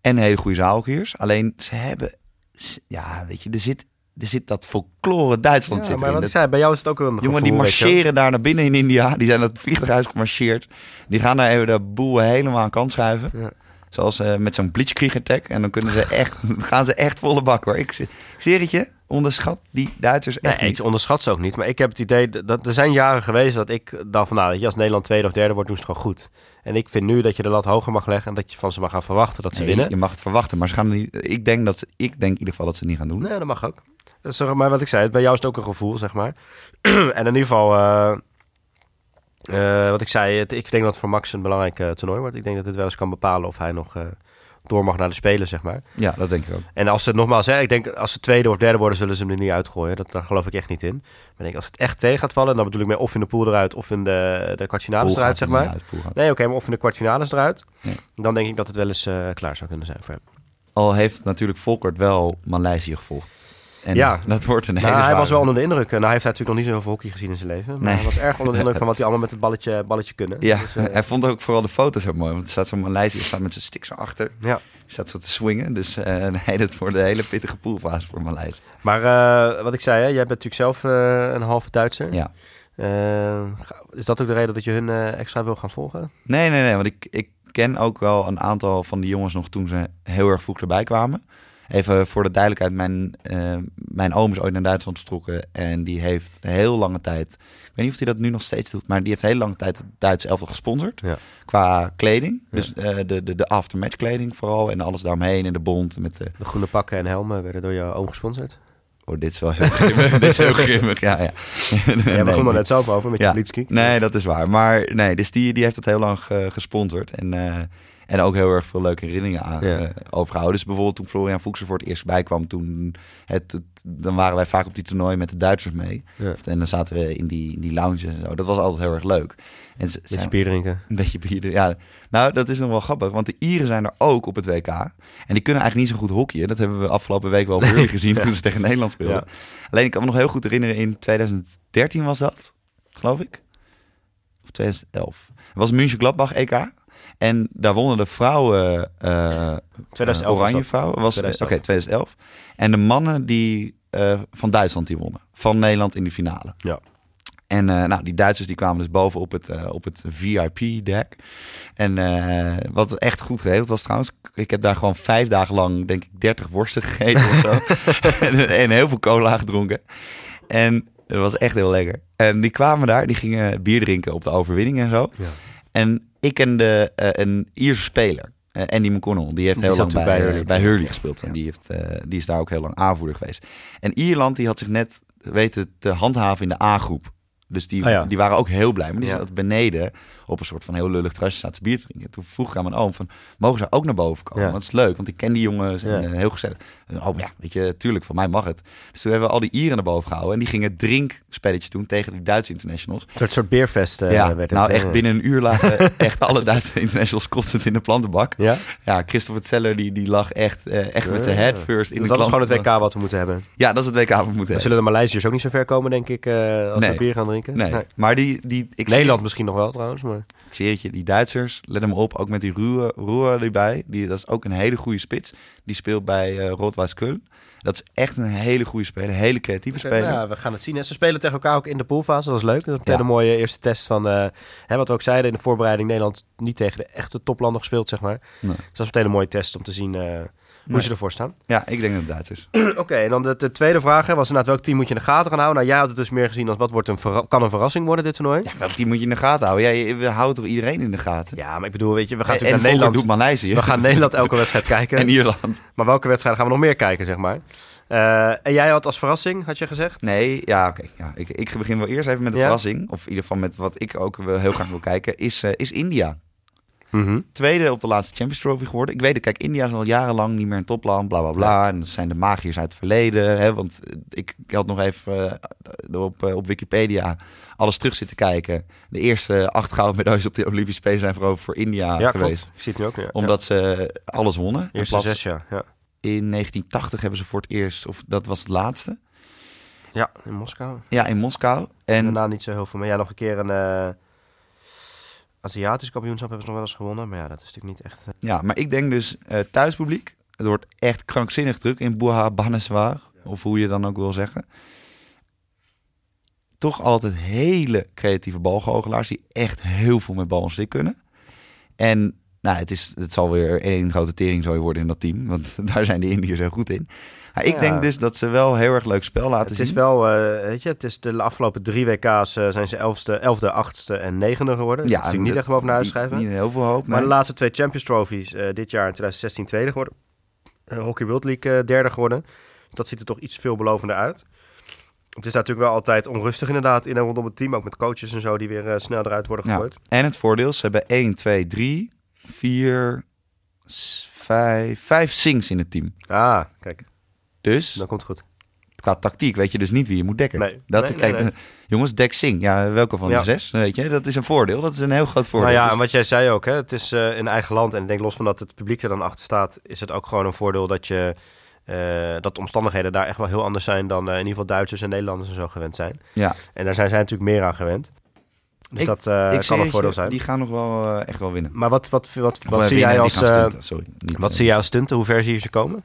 En hele goede zaalhockeyers. Alleen, ze hebben, ja, weet je, er zit, er zit dat folklore Duitsland Ja, zit maar erin. wat ik Dat- zei, bij jou is het ook een Jongen, gevoel, die marcheren daar naar binnen in India. Die zijn dat vliegtuig gemarcheerd. Die gaan daar even de boel helemaal aan kant schuiven. Ja. Zoals eh, met zo'n Blitzkrieg attack. En dan kunnen ze echt, gaan ze echt volle bak hoor. Ik, ik zweer het je, onderschat die Duitsers echt Nee, niet. ik onderschat ze ook niet. Maar ik heb het idee dat, er zijn jaren geweest dat ik dacht van nou, als Nederland tweede of derde wordt, doen ze het gewoon goed. En ik vind nu dat je de lat hoger mag leggen en dat je van ze mag gaan verwachten dat ze Nee, winnen. je mag het verwachten, maar ze gaan niet. Ik denk dat ze, ik denk in ieder geval dat ze het niet gaan doen. Nee, dat mag ook. Zeg maar wat ik zei, bij jou is het ook een gevoel, zeg maar. en in ieder geval, eh, eh, wat ik zei, het, ik denk dat het voor Max een belangrijk eh, toernooi wordt. Ik denk dat dit wel eens kan bepalen of hij nog eh, door mag naar de Spelen, zeg maar. Ja, dat denk ik ook. En als ze nogmaals, hè, ik denk als ze tweede of derde worden, zullen ze hem er niet uitgooien. Dat, daar geloof ik echt niet in. Maar ik denk, als het echt tegen gaat vallen, dan bedoel ik meer of in de pool eruit of in de, de kwartfinales eruit, zeg maar. uit, Nee, oké, maar of in de kwartfinales eruit. Ja. Dan denk ik dat het wel eens eh, klaar zou kunnen zijn voor hem. Al heeft natuurlijk Volkert wel Maleisië gevolgd. En Ja. dat wordt een hele Nou, hij was wel onder de indruk. Nou, hij heeft natuurlijk nog niet zoveel hockey gezien in zijn leven. Maar Nee. hij was erg onder de indruk van wat hij allemaal met het balletje, balletje kunnen. Ja, Dus, eh, hij vond ook vooral de foto's zo mooi. Want er staat zo'n Maleisië, staat met zijn stick zo achter. ja. Die staat zo te swingen. Dus nee, dat wordt een hele pittige poolfase voor Maleisië. Maar eh, wat ik zei, hè, jij bent natuurlijk zelf een halve Duitser. Ja. Is dat ook de reden dat je hun extra wil gaan volgen? Nee, nee, nee. Want ik, ik ken ook wel een aantal van die jongens nog toen ze heel erg vroeg erbij kwamen. Even voor de duidelijkheid, mijn, eh, mijn oom is ooit naar Duitsland vertrokken. En die heeft heel lange tijd, ik weet niet of hij dat nu nog steeds doet, maar die heeft heel lange tijd het Duitse elftal gesponsord. Ja. Qua kleding. Ja. Dus eh, de, de, de aftermatch kleding vooral. En alles daaromheen en de bond met de... De groene pakken en helmen werden door jouw oom gesponsord. Oh, dit is wel heel grimmig. dit is heel grimmig, ja. ja. Jij Nee, begon er net zelf over met je Ja. Nee, dat is waar. Maar nee, dus die, die heeft dat heel lang ge- gesponsord. En, eh, en ook heel erg veel leuke herinneringen aan Ja. eh, overgehouden. Dus bijvoorbeeld toen Florian Fuchs er voor het eerst bij kwam, toen het, het- dan waren wij vaak op die toernooi met de Duitsers mee. Ja. En dan zaten we in die, in die lounges en zo. Dat was altijd heel erg leuk. En ze, Beetje zijn- bier drinken. een beetje bier. Ja, nou, dat is nog wel grappig, want de Ieren zijn er ook op het WK. En die kunnen eigenlijk niet zo goed hockeyen. Dat hebben we afgelopen week wel op gezien toen ze tegen Nederland speelden. Alleen ik kan me nog heel goed herinneren, in 2013 was dat, geloof ik. Of 2011. Het was München Gladbach EK. En daar wonnen de vrouwen, eh 2011 eh, was oranje vrouwen. Was, 2011. Oké, 2011. En de mannen die eh, van Duitsland die wonnen. Van Nederland in de finale. Ja. En eh, nou, die Duitsers die kwamen dus boven op het, eh, op het VIP-deck. En eh, wat echt goed geregeld was trouwens, ik heb daar gewoon vijf dagen lang, denk ik, 30 worsten gegeten of zo. en, en heel veel cola gedronken. En dat was echt heel lekker. En die kwamen daar, die gingen bier drinken op de overwinning en zo. Ja. En ik kende eh, een Ierse speler. eh, Andy McConnell, die heeft Die heel zat lang bij, bij eh, Hurley, bij toch? Hurley gespeeld. En die, heeft, die is daar ook heel lang aanvoerder geweest. En Ierland die had zich net weten te handhaven in de A-groep. Dus die, ja. die waren ook heel blij. Maar die Ja. zaten beneden op een soort van heel lullig terrasje zaten ze bier te drinken. Toen vroeg ik aan mijn oom van, mogen ze ook naar boven komen? Ja. Want het is leuk, want ik ken die jongens en eh, heel gezellig. En, Oh ja, weet je, tuurlijk, van mij mag het. Dus toen hebben we al die Ieren naar boven gehouden. En die gingen drinkspelletjes doen tegen die Duitse internationals. Een soort, soort beerfest eh, ja, werd het. nou eh. echt binnen een uur lagen echt alle Duitse internationals kostend in de plantenbak. Ja? Ja, Christopher Zeller die, die lag echt, echt met zijn head first in Dus de dat is gewoon het. WK wat we moeten hebben. Ja, dat is het WK wat we moeten hebben. zullen de Maleisiërs ook niet zo ver komen, denk ik, als Nee. we bier gaan drinken. Nee, maar die, die ik zie- Nederland misschien nog wel trouwens, maar... Ik zweer het je, die Duitsers, let hem op, ook met die Ruhe erbij. Die, dat is ook een hele goede spits. Die speelt bij Rot-Weiß Köln. Dat is echt een hele goede speler, hele creatieve speler. Ja, we gaan het zien. hè. Ze spelen tegen elkaar ook in de poolfase, dat is leuk. Dat is meteen Ja. een mooie eerste test van, eh, hè, wat we ook zeiden in de voorbereiding. Nederland niet tegen de echte toplanden gespeeld, zeg maar. Nee. Dus dat is meteen een mooie test om te zien eh, hoe Nee. ze ervoor staan. Ja, ik denk dat het Duitsers. Oké, en dan de, de tweede vraag hè, was inderdaad welk team moet je in de gaten gaan houden? Nou, jij had het dus meer gezien als wat wordt een kan een verrassing worden dit toernooi? Ja, welk team moet je in de gaten houden? Ja, je- we houden toch iedereen in de gaten? Ja, maar ik bedoel, weet je, we gaan en natuurlijk naar Nederland Nederland. doet Maleisië. We gaan Nederland elke wedstrijd kijken. en Ierland. Maar welke wedstrijden gaan we nog meer kijken, zeg maar? Eh, en jij had als verrassing, had je gezegd? Nee, ja, oké. Ja, ik, ik begin wel eerst even met de Ja? verrassing. Of in ieder geval met wat ik ook wel heel graag wil kijken. Is, eh, is India. Mhm. Tweede op de laatste Champions Trophy geworden. Ik weet het, kijk, India is al jarenlang niet meer een topland, bla bla bla. En dat zijn de magiërs uit het verleden. Hè, want eh, ik, ik had nog even eh, op, eh, op Wikipedia alles terug zitten kijken. De eerste acht gouden medailles op de Olympische Spelen zijn vooral voor India ja, geweest. klopt. Nu ook. Ja. Omdat ze alles wonnen. In zes jaar, ja. In 1980 hebben ze voor het eerst, of dat was het laatste. Ja, in Moskou. Ja, in Moskou. En En daarna niet zo heel veel. Maar ja, nog een keer een Aziatisch kampioenschap hebben ze nog wel eens gewonnen. Maar ja, dat is natuurlijk niet echt... eh, Ja, maar ik denk dus eh, thuispubliek. Het wordt echt krankzinnig druk in Buha Baneswar. Of hoe je dan ook wil zeggen. Toch altijd hele creatieve balgoochelaars die echt heel veel met bal en kunnen. En nou, het, is, het zal weer één grote teringzooi worden in dat team. Want daar zijn de Indiërs heel goed in. Ik Ja. denk dus dat ze wel heel erg leuk spel laten Het zien. is wel, eh, weet je, het is de afgelopen drie WK's eh, zijn ze elfste, elfde, achtste en negende geworden. Ja, dat is natuurlijk niet echt boven naar huis schrijven. Niet heel veel hoop, Maar nee. de laatste twee Champions Trophies, eh, dit jaar in 2016 tweede geworden. Hockey World League derde geworden. Dus dat ziet er toch iets veelbelovender uit. Het is natuurlijk wel altijd onrustig inderdaad in en rondom het team. Ook met coaches en zo die weer snel eruit worden Ja. gegooid. En het voordeel, ze hebben 1, 2, 3, 4, 5, 5 sings in het team. Ah, kijk, Dus dan komt het goed. qua tactiek weet je dus niet wie je moet dekken. Nee. Dat, Nee, kijk, nee. eh, Jongens, dek Sing. Ja, welke van Ja. de zes? Weet je, dat is een voordeel. Dat is een heel groot voordeel. Nou ja, Dus- en wat jij zei ook, hè, het is eh in eigen land. En ik denk los van dat het publiek er dan achter staat, is het ook gewoon een voordeel dat je... eh, dat de omstandigheden daar echt wel heel anders zijn dan eh, in ieder geval Duitsers en Nederlanders en zo gewend zijn. ja. En daar zijn zij natuurlijk meer aan gewend. Dus Ik- dat eh, ik kan een voordeel zijn. Die gaan nog wel eh, echt wel winnen. Maar wat, wat, wat, wat eh, zie winnen, jij als, eh, Sorry. Niet, wat eh, zie jij als stunten? Hoe ver zie je ze komen?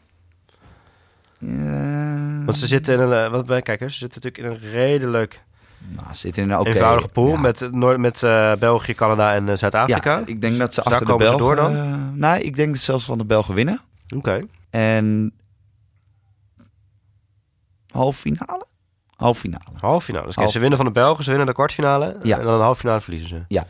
Eh, Want ze zitten in een, eh, wat bij kijkers, ze zitten natuurlijk in een redelijk Nou, zitten in een eenvoudige pool ja. met, Noord, met eh, België, Canada en Zuid-Afrika. Ja, ik denk dat ze Dus achter de Belgen... door dan? nee, ik denk dat ze zelfs van de Belgen winnen. Oké. En halve finale? Halve finale. Halve finale. Dus Half- ze winnen van de Belgen, ze winnen de kwartfinale. Ja. En dan een halve finale verliezen ze. Ja.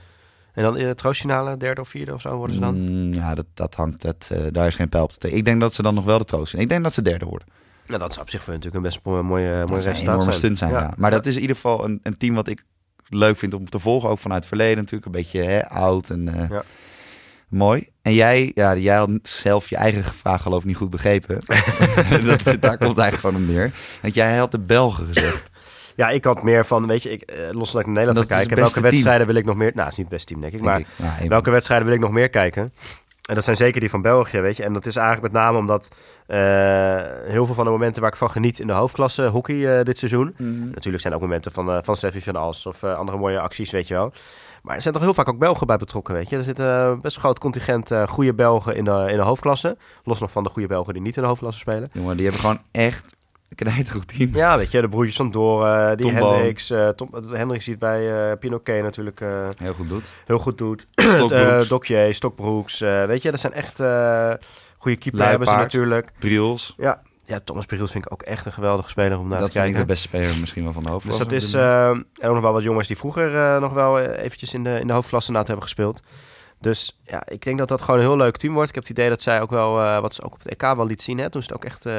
En dan in de troostfinale, derde of vierde of zo worden ze dan? Mm, ja, dat, dat hangt. Dat, eh, daar is geen pijl op te. Ik denk dat ze dan nog wel de troost zijn. Ik denk dat ze derde worden. Nou, dat zou op zich voor natuurlijk een best mooie, mooie, Dat resultaat zijn. stunt zijn, ja. Maar dat is in ieder geval een, een team wat ik leuk vind om te volgen. Ook vanuit het verleden natuurlijk. Een beetje hè, oud en eh, Ja. mooi. En jij, ja, jij had zelf je eigen vraag geloof ik niet goed begrepen. dat, is- daar komt het eigenlijk gewoon om neer. Want jij had de Belgen gezegd. Ja, ik had meer van, weet je, ik, eh, los dat ik naar Nederland ga kijken. Welke team. wedstrijden wil ik nog meer... Nou, het is niet het beste team, denk ik. denk Maar ik. Ja, een- welke wedstrijden wil ik nog meer kijken? En dat zijn zeker die van België, weet je. En dat is eigenlijk met name omdat eh, heel veel van de momenten waar ik van geniet in de hoofdklasse hockey eh, dit seizoen. Mhm. Natuurlijk zijn er ook momenten van, eh van Steffi van Als of andere mooie acties, weet je wel. Maar er zijn toch heel vaak ook Belgen bij betrokken, weet je. Er zit eh, best een groot contingent goede Belgen in de, in de hoofdklasse. Los nog van de goede Belgen die niet in de hoofdklasse spelen. Jongen, die hebben gewoon echt een knijtergoed team. Ja, weet je, de broertjes van Door, die Tom. Hendricks. eh Tom, Hendricks die het bij eh Pinoquet natuurlijk eh, Heel goed doet. heel goed doet. Stokbroeks. Eh Dokje, Stokbroeks. eh, weet je, dat zijn echt eh goede keeper hebben ze natuurlijk. Briels. Ja, ja Thomas Briels vind ik ook echt een geweldige speler om naar dat te vind ik kijken. de beste speler misschien wel van de Dus hoofdklasse. dat op is eh, en ook nog wel wat jongens die vroeger eh, nog wel eh, eventjes in de, in de hoofdklasse na te hebben gespeeld. Dus ja, ik denk dat dat gewoon een heel leuk team wordt. Ik heb het idee dat zij ook wel, eh, wat ze ook op het EK wel liet zien, hè, toen ze het ook echt eh,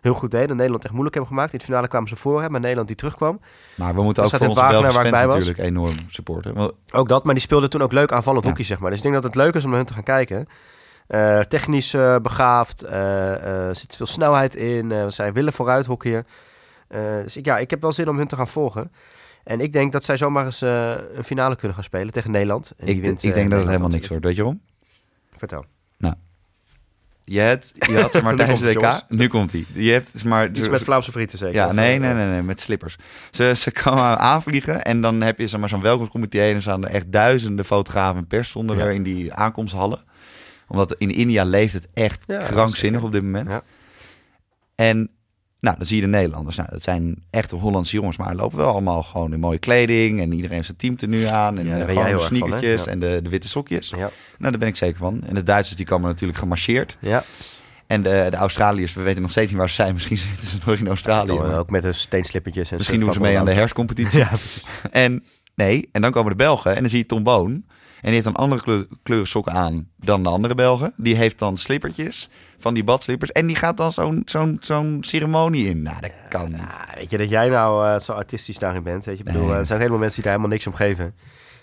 heel goed deden. Nederland echt moeilijk hebben gemaakt. In het finale kwamen ze voor, hè, maar Nederland die terugkwam. maar we moeten dat ook voor onze Belgische fans bij was. natuurlijk enorm supporten. Want Ook dat, maar die speelde toen ook leuk aanvallend Ja. hockey, zeg maar. Dus ik denk dat het leuk is om naar hun te gaan kijken. Eh, technisch begaafd, er zit veel snelheid in. zij willen vooruit hockeyen. Dus ik, ja, ik heb wel zin om hun te gaan volgen. En ik denk dat zij zomaar eens eh, een finale kunnen gaan spelen tegen Nederland. En die ik, wint, ik eh, denk dat het helemaal niks wordt. Weet je waarom? Vertel. Je, hebt, je had zeg maar Nu tijdens komt de WK. Nu komt hij. Je hebt maar. Iets met Vlaamse frieten zeker? Ja, nee, eh, nee, nee, nee, met slippers. Ze, ze komen aanvliegen en dan heb je zeg maar, zo'n welkomstcomité en dan staan er echt duizenden fotografen en pers stonden er in die aankomsthallen. Omdat in India leeft het echt krankzinnig op dit moment. Ja. En nou, dan zie je de Nederlanders. Nou, dat zijn echte Hollandse jongens, maar lopen wel allemaal gewoon in mooie kleding. En iedereen heeft zijn teamtenue aan. En Ja, gewoon van, hè? sneakertjes Ja. en de, de witte sokjes. Ja, Nou, daar ben ik zeker van. En de Duitsers die komen natuurlijk gemarcheerd. ja. En de, de Australiërs, we weten nog steeds niet waar ze zijn. Misschien zitten ze nog in Australië. Maar ook met de steenslippertjes. En Misschien doen ze mee aan de herfstcompetitie. Ja, precies. En nee, en dan komen de Belgen en dan zie je Tom Boon. En die heeft dan andere kleur, sokken aan dan de andere Belgen. Die heeft dan slippertjes van die badslippers. En die gaat dan zo'n zo'n zo'n ceremonie in. Nou, dat kan niet. Ja, weet je dat jij nou eh, zo artistisch daarin bent? Weet je, ik bedoel, Nee. eh, er zijn helemaal mensen die daar helemaal niks om geven.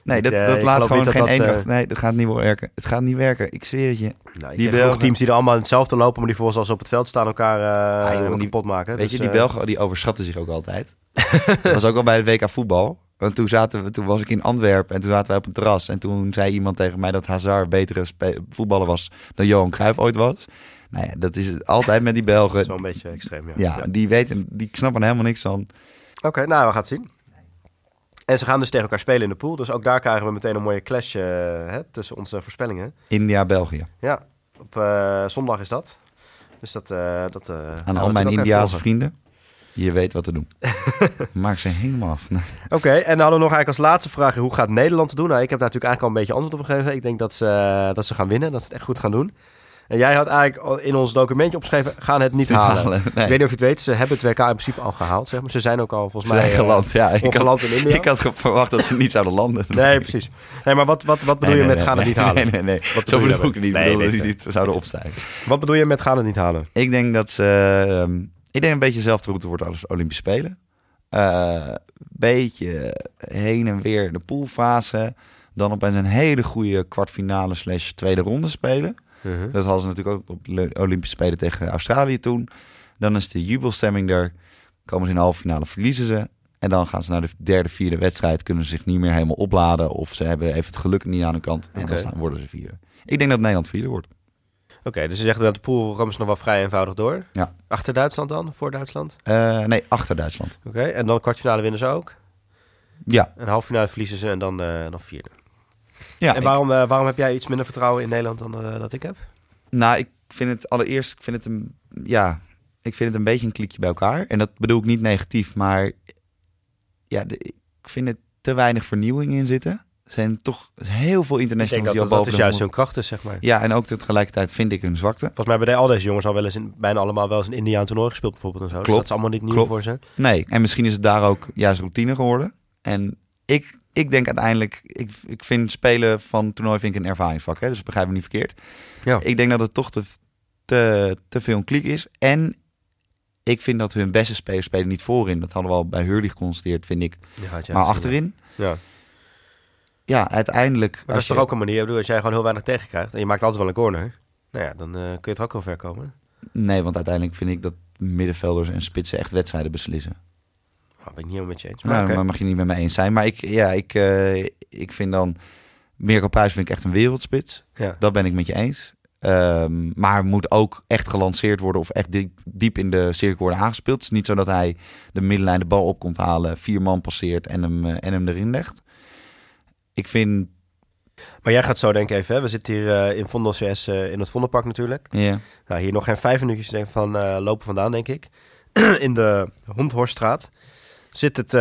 Nee, dat, eh, dat ik laat gewoon geen dat Nee, dat gaat niet werken. Het gaat niet werken. Ik zweer het je. Nou, Die Belgen... Teams die er allemaal hetzelfde lopen, maar die volgens als op het veld staan elkaar eh Ah, joh, die- kapot maken. Weet Dus, je, die Belgen die overschatten zich ook altijd. dat was ook al bij het WK voetbal. Want toen, zaten we, toen was ik in Antwerpen en toen zaten wij op een terras. En toen zei iemand tegen mij dat Hazard betere voetballer was dan Johan Cruijff ooit was. Nou ja, dat is het altijd met die Dat is Belgen. wel een beetje extreem, ja. Ja, die weten, die snappen er helemaal niks van. Oké, nou, we gaan het zien. En ze gaan dus tegen elkaar spelen in de pool. Dus ook daar krijgen we meteen een mooie clash eh, hè, tussen onze voorspellingen. India, België. Ja, op eh, zondag is dat. Dus dat... eh dat eh, Aan al mijn Indiaanse vrienden. Je weet wat te doen. Maak ze helemaal af. Oké, en dan hadden we nog eigenlijk als laatste vraag... hoe gaat Nederland het doen? Nou, ik heb daar natuurlijk eigenlijk al een beetje antwoord op gegeven. Ik denk dat ze, eh, dat ze gaan winnen, dat ze het echt goed gaan doen. En jij had eigenlijk in ons documentje opgeschreven... gaan het niet halen. halen, nee. Ik weet niet of je het weet, ze hebben het WK in principe al gehaald. Zeg maar. Ze zijn ook al volgens mij... eh, geland, ja. Ik had, in India. ik had verwacht dat ze niet zouden landen. Nee, precies. Nee, maar wat, wat, wat bedoel Nee, je met gaan het niet halen? Nee, nee, nee. Wat Zo bedoel ik niet. bedoel Nee, dat ze niet zouden opstijgen. Wat bedoel je met gaan het niet halen? Ik denk dat ze... ehm, ik denk een beetje dezelfde route wordt als Olympische Spelen. Eh beetje heen en weer de poolfase. Dan opeens een hele goede kwartfinale slash tweede ronde spelen. Dat hadden ze natuurlijk ook op de Olympische Spelen tegen Australië toen. Dan is de jubelstemming er. Komen ze in de halve finale, verliezen ze. En dan gaan ze naar de derde, vierde wedstrijd. Kunnen ze zich niet meer helemaal opladen. Of ze hebben even het geluk niet aan de kant. En dan worden ze vierde. Ik denk dat Nederland vierde wordt. Oké, dus je zegt dat de pool komen ze nog wel vrij eenvoudig door. Ja. Achter Duitsland dan, voor Duitsland? Eh, nee, achter Duitsland. Oké, en dan kwartfinale winnen ze ook. Ja. En halve finale verliezen ze en dan, eh, dan vierde. ja en waarom, eh, waarom heb jij iets minder vertrouwen in Nederland dan dat ik heb? Nou, ik vind het allereerst, ik vind het een, ja, ik vind het een beetje een klikje bij elkaar. En dat bedoel ik niet negatief, maar ja, de- ik vind het te weinig vernieuwing in zitten. Zijn toch heel veel internationals die al dat, dat boven is juist hun 100 kracht is, zeg maar. Ja, en ook tegelijkertijd vind ik hun zwakte. Volgens mij hebben al deze jongens al wel eens in, bijna allemaal wel eens een Indiaan toernooi gespeeld bijvoorbeeld en zo. Dus Klopt, dat is allemaal niet nieuw klopt. voor ze. Nee, en misschien is het daar ook juist routine geworden. En ik, ik denk uiteindelijk, ik, ik vind spelen van toernooi vind ik een ervaringsvak. Hè? Dus begrijp me niet verkeerd. Ja. Ik denk dat het toch te, te, te veel een kliek is. En ik vind dat hun beste spelers spelen niet voorin. Dat hadden we al bij Hurley geconstateerd, vind ik. Ja, maar achterin, Ja. Ja, uiteindelijk... Maar dat is toch ook een manier, ik bedoel, als jij gewoon heel weinig tegenkrijgt en je maakt altijd wel een corner, nou ja, dan eh, kun je toch ook wel ver komen. Nee, want uiteindelijk vind ik dat middenvelders en spitsen echt wedstrijden beslissen. Oh, ben ik niet helemaal met je eens. Maar Nou, oké. maar mag je niet met me eens zijn. Maar ik, ja, ik, eh, ik vind dan... Mirko Pruis vind ik echt een wereldspits. ja. Dat ben ik met je eens. Ehm, maar moet ook echt gelanceerd worden of echt diep, diep in de cirkel worden aangespeeld. Het is niet zo dat hij de middenlijn de bal op komt halen, vier man passeert en hem, eh, en hem erin legt. Ik vind, Maar jij gaat zo denken even, hè? we zitten hier eh, in Vondel CS eh, in het Vondelpark natuurlijk. ja, Nou, hier nog geen vijf minuutjes denk van eh, lopen vandaan, denk ik. in de Hondhorststraat zit, het,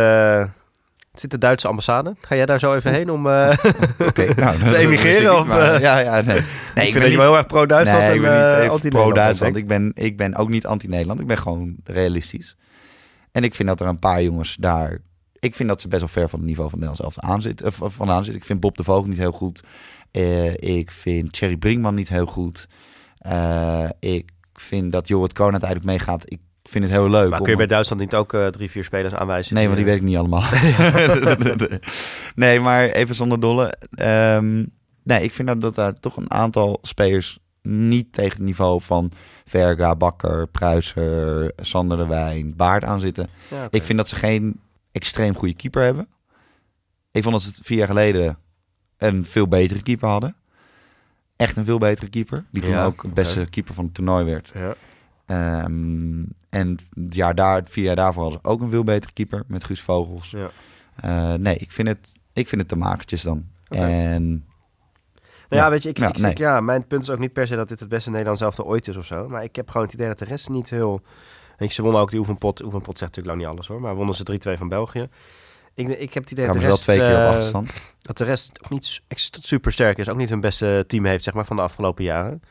zit de Duitse ambassade. Ga jij daar zo even heen om nou, te emigreren? Of, ja, ja, nee. nee ik vind ben dat je wel heel erg pro-Duitsland nee, en ik ben niet even anti-Nederland pro-Duitsland. Ik ben, ik ben ook niet anti-Nederland. Ik ben gewoon realistisch. En ik vind dat er een paar jongens daar... Ik vind dat ze best wel ver van het niveau van Nederland zelf aan zitten, eh, vandaan zitten. Ik vind Bob de Voogd niet heel goed. Eh, ik vind Thierry Brinkman niet heel goed. Eh, ik vind dat Jorrit Koon uiteindelijk meegaat. Ik vind het heel leuk. Maar kun je bij Duitsland niet ook eh, drie, vier spelers aanwijzen? Nee, want die weet ik niet allemaal. nee, maar even zonder dolle. Ehm, nee, ik vind dat, dat daar toch een aantal spelers niet tegen het niveau van Verga, Bakker, Pruiser, Sander de Wijn, Baard aan zitten. Ja. Ik vind dat ze geen extreem goede keeper hebben. Ik vond dat ze het vier jaar geleden een veel betere keeper hadden. Echt een veel betere keeper. Die toen Ja, ook de beste keeper van het toernooi werd. Ja. Ehm, en het jaar daar, het vier jaar daarvoor hadden ze ook een veel betere keeper met Guus Vogels. Ja. Eh, nee, ik vind, het, ik vind het te magertjes dan. En Nou ja, weet je, ik, Ja, ik ja, mijn punt is ook niet per se dat dit het beste Nederlands elftal ooit is of zo. Maar ik heb gewoon het idee dat de rest niet heel... Weet je, ze wonnen ook die oefenpot. Oefenpot zegt natuurlijk lang niet alles hoor, maar wonnen ze 3-2 van België. Ik, ik heb het idee dat de wel rest, twee keer op eh, achterstand. dat de rest ook niet super sterk is. Ook niet hun beste team heeft, zeg maar, van de afgelopen jaren.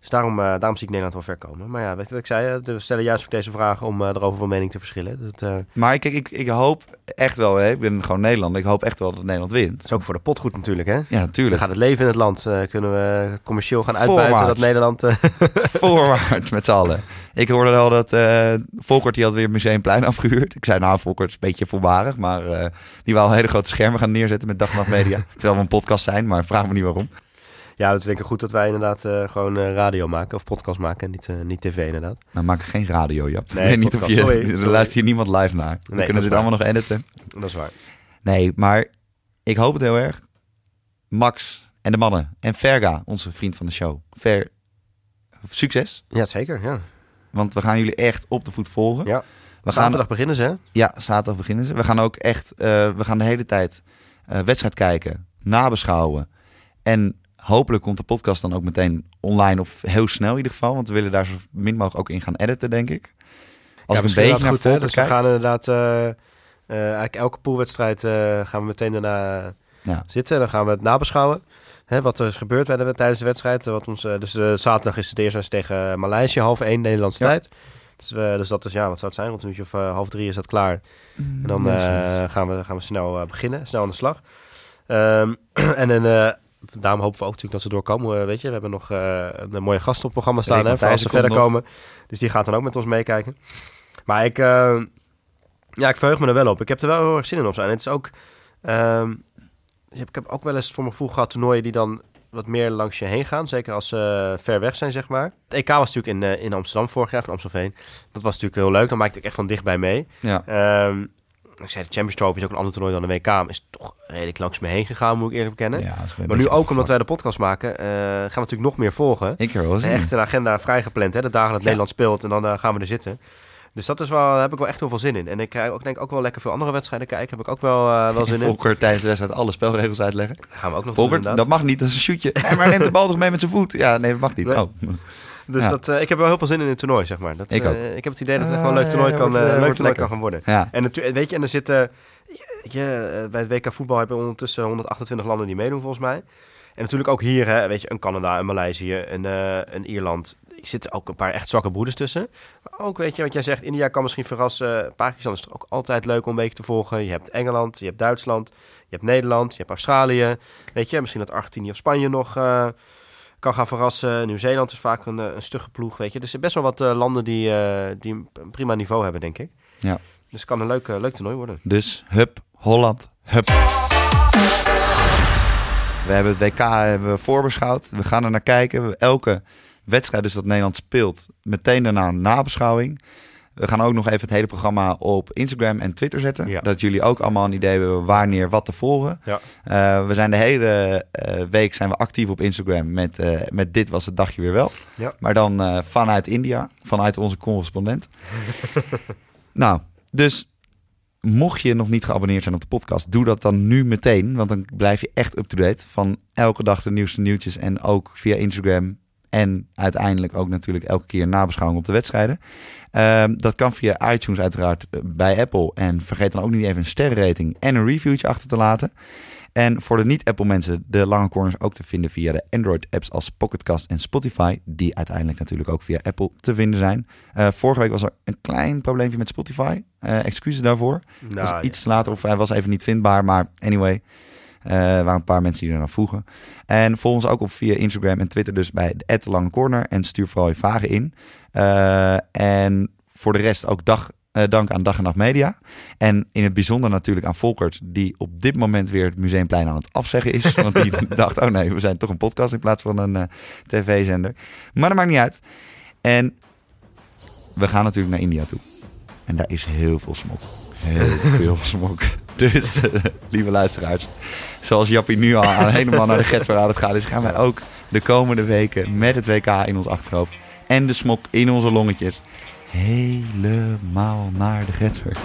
Dus daarom, eh, daarom zie ik Nederland wel ver komen. Maar ja, weet je wat ik zei? eh, We stellen juist ook deze vragen om eh, erover van mening te verschillen. Dat, eh, Maar kijk, ik, ik hoop echt wel, hè, ik ben gewoon Nederlander. Ik hoop echt wel dat Nederland wint. is ook voor de pot goed natuurlijk, hè? Ja, Dan natuurlijk. gaat het leven in het land. kunnen we commercieel gaan uitbuiten Voorwaarts. dat Nederland... Voorwaarts met z'n allen. Ik hoorde wel dat eh Volkert die had weer Museumplein afgehuurd. Ik zei nou, Volkert is een beetje voorbarig. Maar eh, die wou hele grote schermen gaan neerzetten met Dag en Nacht Media. Terwijl we een podcast zijn, maar vraag me niet waarom. Ja, het is denk ik goed dat wij inderdaad eh, gewoon eh, radio maken of podcast maken en niet, eh, niet tv inderdaad. Nou, maak geen radio, Jap. Nee, niet of podcast. je... Sorry, Er luistert hier niemand live naar. We kunnen dit waar. allemaal nog editen. Dat is waar. Nee, maar ik hoop het heel erg. Max en de mannen. En Verga, onze vriend van de show. Ver, succes. Ja, zeker. Ja. Want we gaan jullie echt op de voet volgen. Ja. We gaan, Zaterdag beginnen ze, hè? ja, zaterdag beginnen ze. We gaan ook echt, we gaan de hele tijd wedstrijd kijken, nabeschouwen. En hopelijk komt de podcast dan ook meteen online of heel snel in ieder geval. Want we willen daar zo min mogelijk ook in gaan editen, denk ik. Als ja, ik een beetje naar goed, Dus we gaan inderdaad... eh, eh, eigenlijk elke poolwedstrijd eh, gaan we meteen daarna Ja. zitten. En dan gaan we het nabeschouwen. Hè, wat er is gebeurd bij de, tijdens de wedstrijd. Wat ons, dus zaterdag is het eerst eens tegen Maleisië, half één Nederlandse Ja. tijd. Dus, we, dus dat is, ja, wat zou het zijn? Rond een uurtje of eh, half drie is dat klaar. En dan eh, gaan, we, gaan we snel beginnen, snel aan de slag. Ehm, en dan, eh, daarom hopen we ook natuurlijk dat ze doorkomen. eh, weet je, we hebben nog eh, een mooie gast op het programma staan. Hè, voor als ze verder komen. Dus die gaat dan ook met ons meekijken. Maar ik, eh, ja, ik verheug me er wel op. Ik heb er wel heel erg zin in op zijn. En het is ook... ehm, ik heb- ook wel eens voor mijn gevoel gehad toernooien die dan wat meer langs je heen gaan. Zeker als ze ver weg zijn, zeg maar. Het EK was natuurlijk in, eh, in Amsterdam vorig jaar, van Amstelveen. Dat was natuurlijk heel leuk. Dan maakte ik echt van dichtbij mee. ja. Ehm, ik zei, de Champions Trophy is ook een ander toernooi dan de WK. Is toch redelijk langs me heen gegaan, moet ik eerlijk bekennen. Ja, maar nu ook omdat wij de podcast maken, eh, gaan we natuurlijk nog meer volgen. Ik er wel echt een agenda vrijgepland, hè? De dagen dat Ja. Nederland speelt en dan eh, gaan we er zitten. Dus dat is wel, daar heb ik wel echt heel veel zin in. En ik krijg ook, denk ook wel lekker veel andere wedstrijden kijken. Heb ik ook wel, eh, wel zin in. Volker tijdens de wedstrijd alle spelregels uitleggen. Gaan we ook nog Volker, dat mag niet, dat is een shootje. Maar neemt de bal toch mee met zijn voet? Ja, nee, dat mag niet. Nee. Oh. Dus Ja. dat, eh, ik heb wel heel veel zin in het toernooi, zeg maar. Dat, Ik ook. eh, ik heb het idee dat het Ah, echt wel een leuk toernooi, ja, kan, wordt, eh, leuk toernooi lekker. kan gaan worden. Ja, En natuurlijk, weet je, en er zitten, je, bij het WK voetbal hebben we ondertussen 128 landen die meedoen volgens mij. En natuurlijk ook hier, hè, weet je, een Canada, een Maleisië, een, eh, een Ierland. Er zitten ook een paar echt zwakke broeders tussen. Maar ook, weet je, wat jij zegt, India kan misschien verrassen. Pakistan is toch ook altijd leuk om een beetje te volgen. Je hebt Engeland, je hebt Duitsland, je hebt Nederland, je hebt Australië. Weet je, misschien dat Argentinië of Spanje nog, eh, kan gaan verrassen. Nieuw-Zeeland is vaak een, een stugge ploeg, weet je. Dus er zijn best wel wat landen die, die een prima niveau hebben, denk ik. Ja. Dus het kan een leuk, leuk toernooi worden. Dus hup, Holland, hup. We hebben het WK hebben we voorbeschouwd. We gaan er naar kijken. Elke wedstrijd dus dat Nederland speelt, meteen daarna een nabeschouwing. We gaan ook nog even het hele programma op Instagram en Twitter zetten. Ja. Dat jullie ook allemaal een idee hebben wanneer wat te volgen. Ja. Eh, we zijn de hele eh, week zijn we actief op Instagram met, eh, met dit was het dagje weer wel. Ja. Maar dan vanuit India, vanuit onze correspondent. nou, dus mocht je nog niet geabonneerd zijn op de podcast, doe dat dan nu meteen. Want dan blijf je echt up-to-date van elke dag de nieuwste nieuwtjes. En ook via Instagram en uiteindelijk ook natuurlijk elke keer nabeschouwing op de wedstrijden. Ehm, dat kan via iTunes uiteraard eh, bij Apple. En vergeet dan ook niet even een sterrenrating en een reviewtje achter te laten. En voor de niet-Apple mensen, de lange corners ook te vinden via de Android-apps als Pocketcast en Spotify. Die uiteindelijk natuurlijk ook via Apple te vinden zijn. Eh, vorige week was er een klein probleempje met Spotify. Eh, excuses daarvoor. Nou, was iets later of hij was even niet vindbaar. Maar anyway, er waren een paar mensen die er naar vroegen. En volg ons ook op via Instagram en Twitter dus bij de Lange Corner. En stuur vooral je vragen in. Eh, en voor de rest ook dag, eh, dank aan Dag en Nacht Media. En in het bijzonder natuurlijk aan Volkert, die op dit moment weer het Museumplein aan het afzeggen is. Want die dacht, oh nee, we zijn toch een podcast in plaats van een eh, tv-zender. Maar dat maakt niet uit. En we gaan natuurlijk naar India toe. En daar is heel veel smok. Heel veel smok. Dus, lieve luisteraars, zoals Jappie nu al helemaal naar de Getver aan het gaan is, gaan wij ook de komende weken met het WK in ons achterhoofd en de smok in onze longetjes helemaal naar de Getver.